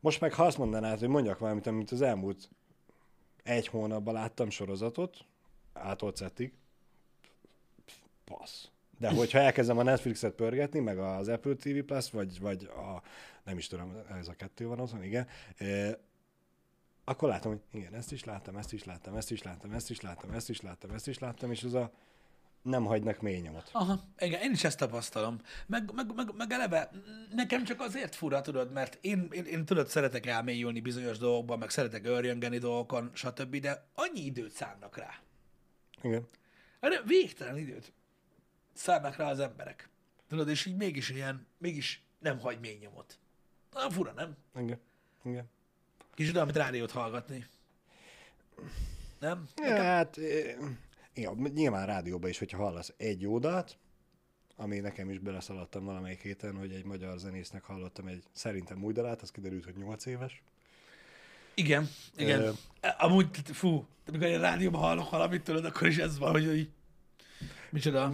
Most meg ha azt mondanád, hogy mondjak valamit, amit az elmúlt egy hónapban láttam sorozatot, ától szettig, passz. De hogyha elkezdem a Netflixet pörgetni, meg az Apple TV Plus, vagy, vagy a, nem is tudom, ez a kettő van azon, igen, eh, akkor látom, hogy igen, ezt is láttam, ezt is láttam, ezt is láttam, ezt is láttam, ezt is láttam, ezt is láttam, és az a nem hagynak mély nyomot. Aha, igen, én is ezt tapasztalom. Meg, meg, meg, meg eleve nekem csak azért fura, tudod, mert én, én, én tudod, szeretek elmélyülni bizonyos dolgokban, meg szeretek örjöngeni dolgokon, stb., de annyi időt szánnak rá. Igen. Erre végtelen időt szánnak rá az emberek. Tudod, és így mégis ilyen, mégis nem hagy mély nyomot. Na, fura, nem? Igen. Igen. Kicsit olyan, mint rádiót hallgatni. Nem? Ja, hát, igen, nyilván rádióban is, hogyha hallasz egy jó dalt, ami nekem is beleszaladtam valamelyik héten, hogy egy magyar zenésznek hallottam egy szerintem új dalát, az kiderült, hogy 8 éves. Igen, igen. Ö. Amúgy, fú, amikor én rádióban hallok valamit, tudod, akkor is ez van, hogy így... Micsoda?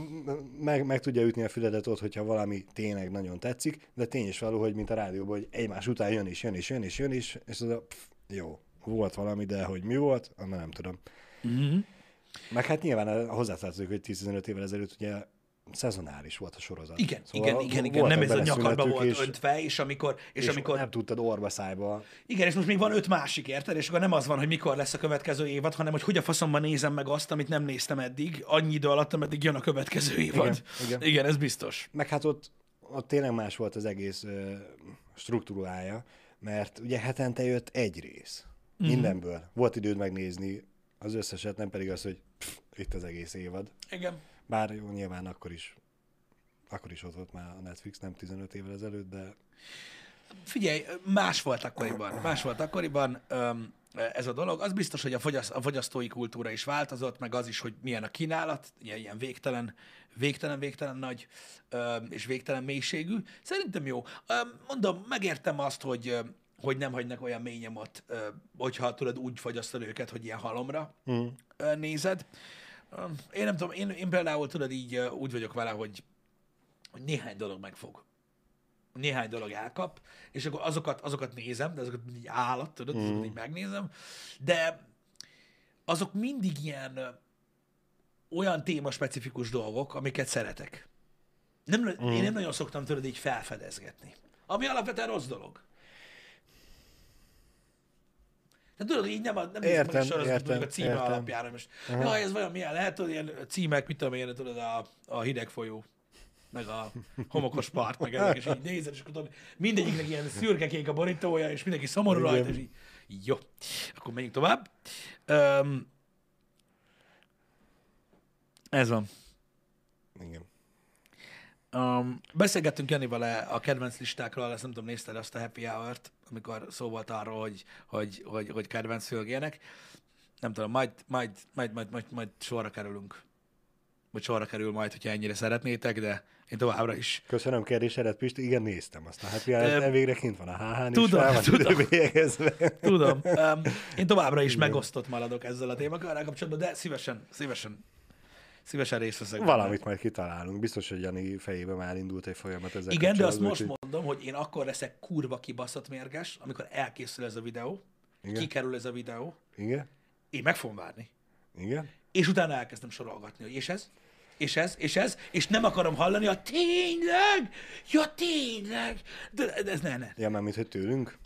Meg, meg tudja ütni a füledet ott, hogyha valami tényleg nagyon tetszik, de tény is való, hogy mint a rádióban, hogy egymás után jön és jön és jön és jön és, és az a, pff, jó, volt valami, de hogy mi volt, annál nem tudom. Mm-hmm. Meg hát nyilván hozzátartozik, hogy 10-15 évvel ezelőtt ugye szezonális volt a sorozat. Igen, igen, igen, igen. voltak Nem ez a nyakadba volt és, öntve, és amikor, és, és amikor nem tudtad orba szájba. Igen, és most még van öt másik, érted? És akkor nem az van, hogy mikor lesz a következő évad, hanem hogy hogy a faszomban nézem meg azt, amit nem néztem eddig, annyi idő alatt, ameddig jön a következő évad. Igen, igen. igen ez biztos. Meg hát ott, ott tényleg más volt az egész uh, struktúrája, mert ugye hetente jött egy rész. Mm-hmm. Mindenből. Volt időd megnézni az összeset, nem pedig az, hogy pff, itt az egész évad. Igen. Bár jó, nyilván akkor is akkor is ott volt már a Netflix, nem 15 évvel ezelőtt, de Figyelj, más volt akkoriban. Más volt akkoriban öm, ez a dolog. Az biztos, hogy a, fogyaszt, a fogyasztói kultúra is változott, meg az is, hogy milyen a kínálat, ilyen, ilyen végtelen, végtelen, végtelen nagy öm, és végtelen mélységű. Szerintem jó. Öm, mondom, megértem azt, hogy öm, hogy nem hagynak olyan mély nyomot, hogyha tudod úgy fogyasztani őket, hogy ilyen halomra mm. nézed. Én nem tudom, én, én például tudod így úgy vagyok vele, hogy, hogy néhány dolog megfog néhány dolog elkap, és akkor azokat, azokat nézem, de azokat így állat, tudod, mm. azokat így megnézem, de azok mindig ilyen olyan témaspecifikus dolgok, amiket szeretek. Nem, mm. Én nem nagyon szoktam tudod így felfedezgetni. Ami alapvetően rossz dolog. Tehát tudod, így nem, a, nem Értem, értem, sorozat, értem, mondjuk a címe értem. alapján, hogy most, jaj, ez vajon milyen lehet, tudod, ilyen címek, mit tudom én, tudod, a, a hideg folyó, meg a homokos part, meg ezek, és így nézed, és akkor tudod, mindegyiknek ilyen szürkekék a borítója, és mindenki szomorú Igen. rajta, és így, jó, akkor menjünk tovább. Um, ez van. igen. Um, beszélgettünk Janival a kedvenc listákról, ezt nem tudom, nézted azt a happy hour-t, amikor szó volt arról, hogy, hogy, hogy, hogy kedvenc filmjének. Nem tudom, majd, majd, majd, majd, majd, majd sorra kerülünk vagy sorra kerül majd, hogyha ennyire szeretnétek, de én továbbra is. Köszönöm kérdésedet, Pisti. Igen, néztem azt. Hát mivel végre kint van a HH-n Tudom, is, tudom. Tudom. Um, én továbbra is megosztott maradok ezzel a témakörrel kapcsolatban, de szívesen, szívesen, szívesen részt veszek. benne. Valamit majd kitalálunk. Biztos, hogy Jani fejében már indult egy folyamat ezzel Igen, de azt most mondom, hogy én akkor leszek kurva kibaszott mérges, amikor elkészül ez a videó, Igen. kikerül ez a videó, Igen? én meg fogom várni. Igen? És utána elkezdem sorolgatni, hogy és ez, és ez, és ez, és nem akarom hallani, a tényleg, ja tényleg, de, de ez ne, ne. Ja, már mint hogy tőlünk?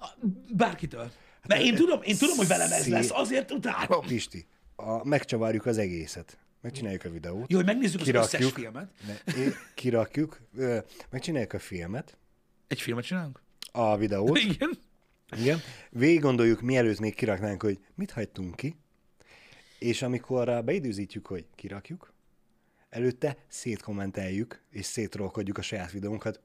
Bárkitől. Mert én tudom, én tudom, hogy velem ez Szé- lesz, azért utálom. Pisti, a, megcsavarjuk az egészet. Megcsináljuk a videót. Jó, hogy megnézzük az összes Kirakjuk. filmet. Ne, é- kirakjuk, ö, megcsináljuk a filmet, Egy filmet csinálunk? a videót, *laughs* Igen. igen, végig gondoljuk, mielőtt még kiraknánk, hogy mit hagytunk ki, és amikor beidőzítjük, hogy kirakjuk, előtte szétkommenteljük, és szétrolkodjuk a saját videónkat,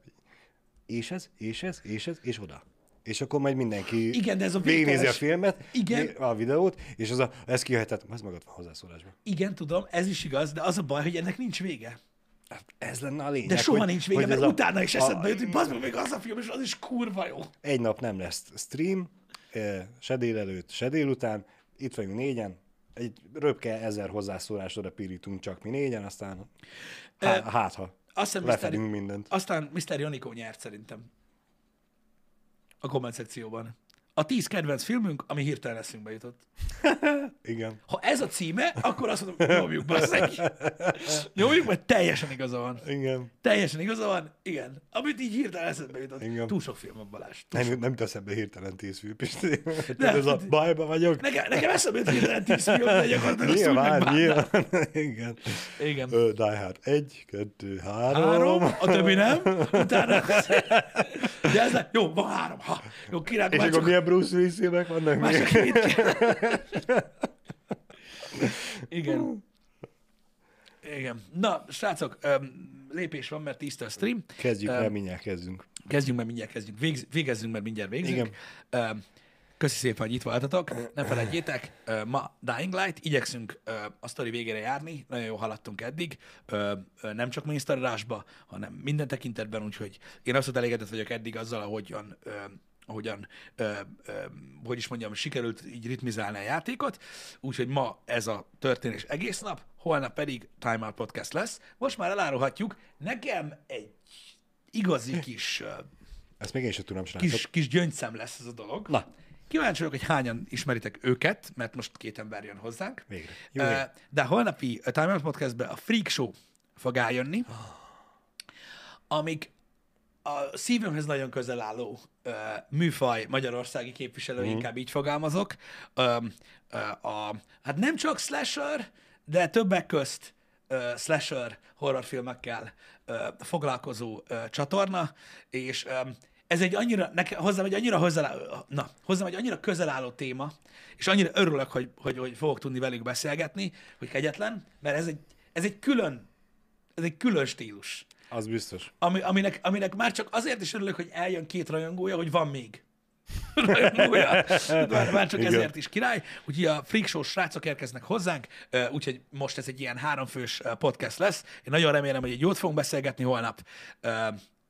és ez, és ez, és ez, és oda. És akkor majd mindenki Igen, de ez a végignézi a filmet, Igen. a videót, és az a, ez kihagyhat, az magad van hozzászólásban. Igen, tudom, ez is igaz, de az a baj, hogy ennek nincs vége. Hát Ez lenne a lényeg. De soha hogy- nincs vége, hogy mert ez utána is eszedbe a, jut, hogy bazd meg, még az a film, és az is kurva jó. Egy nap nem lesz stream, eh, se délelőtt, se délután, itt vagyunk négyen, egy röpke ezer hozzászólást oda pirítunk csak mi négyen, aztán há, hát ha Azt hiszem, lefedünk Mr. mindent. Aztán Mr. Janikó nyert szerintem. A komment szekcióban. A tíz kedvenc filmünk, ami hirtelen eszünkbe jutott. Igen. Ha ez a címe, akkor azt mondom, nyomjuk, basszeg. Nyomjuk, mert teljesen igaza van. Igen. Teljesen igaza van, igen. Amit így hirtelen eszedbe jutott. Igen. Túl sok film van, Balázs. Nem, nem tesz ebbe hirtelen tíz fű, Pisti. Nem. Ez a bajba vagyok. Nekem, nekem eszembe jut hirtelen tíz film, de gyakorlatilag Nyilván, nyilván. Igen. Igen. Ö, Die Hard. Egy, kettő, három. Három, a többi nem, utána... De ez le... Jó, van három. Ha. Jó, király, És már akkor csak, milyen Bruce Willis filmek vannak csak még? két. Igen. Igen. Na, srácok, lépés van, mert tiszta a stream. Kezdjük el, mindjárt kezdünk. Kezdjünk, mert mindjárt kezdjünk. Végz, végezzünk, mert mindjárt végzünk. Igen. Köszi szépen, hogy itt voltatok. Ne felejtjétek, ma Dying Light, igyekszünk a sztori végére járni, nagyon jól haladtunk eddig, nem csak mainsztarrásba, hanem minden tekintetben, úgyhogy én abszolút elégedett vagyok eddig azzal, ahogyan, ahogyan ö, ö, hogy is mondjam, sikerült így ritmizálni a játékot, úgyhogy ma ez a történés egész nap, holnap pedig Time Out Podcast lesz. Most már elárulhatjuk, nekem egy igazi kis Ezt még én sem tudom, srácok. kis, kis gyöngyszem lesz ez a dolog. Na. Kíváncsi vagyok, hogy hányan ismeritek őket, mert most két ember jön hozzánk. Végre. Jó, jó. De a holnapi a Time Out Podcastbe a Freak Show fog eljönni, amik a szívemhez nagyon közel álló ö, műfaj magyarországi képviselő, Mhm. inkább így fogalmazok. Ö, ö, a, hát nem csak slasher, de többek közt ö, slasher horrorfilmekkel ö, foglalkozó ö, csatorna, és ö, ez egy annyira, nekem, hozzám egy annyira, hozzá, na, hozzám egy annyira közel álló téma, és annyira örülök, hogy, hogy, hogy fogok tudni velük beszélgetni, hogy kegyetlen, mert ez egy, ez egy külön, ez egy külön stílus Az biztos. ami, aminek, aminek már csak azért is örülök, hogy eljön két rajongója, hogy van még *laughs* rajongója. Már, már csak Igen. ezért is király. Úgyhogy a Freak Show srácok érkeznek hozzánk, úgyhogy most ez egy ilyen háromfős podcast lesz. Én nagyon remélem, hogy egy jót fogunk beszélgetni holnap,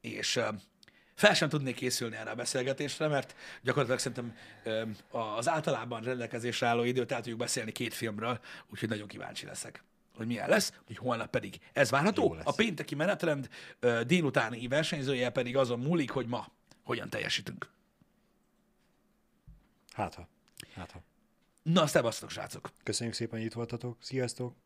és fel sem tudnék készülni erre a beszélgetésre, mert gyakorlatilag szerintem az általában rendelkezésre álló időt el tudjuk beszélni két filmről, úgyhogy nagyon kíváncsi leszek hogy milyen lesz, hogy holnap pedig ez várható. A pénteki menetrend délutáni versenyzője pedig azon múlik, hogy ma hogyan teljesítünk. Hát ha. Hát ha. Na, szevasztok, srácok! Köszönjük szépen, hogy itt voltatok. Sziasztok!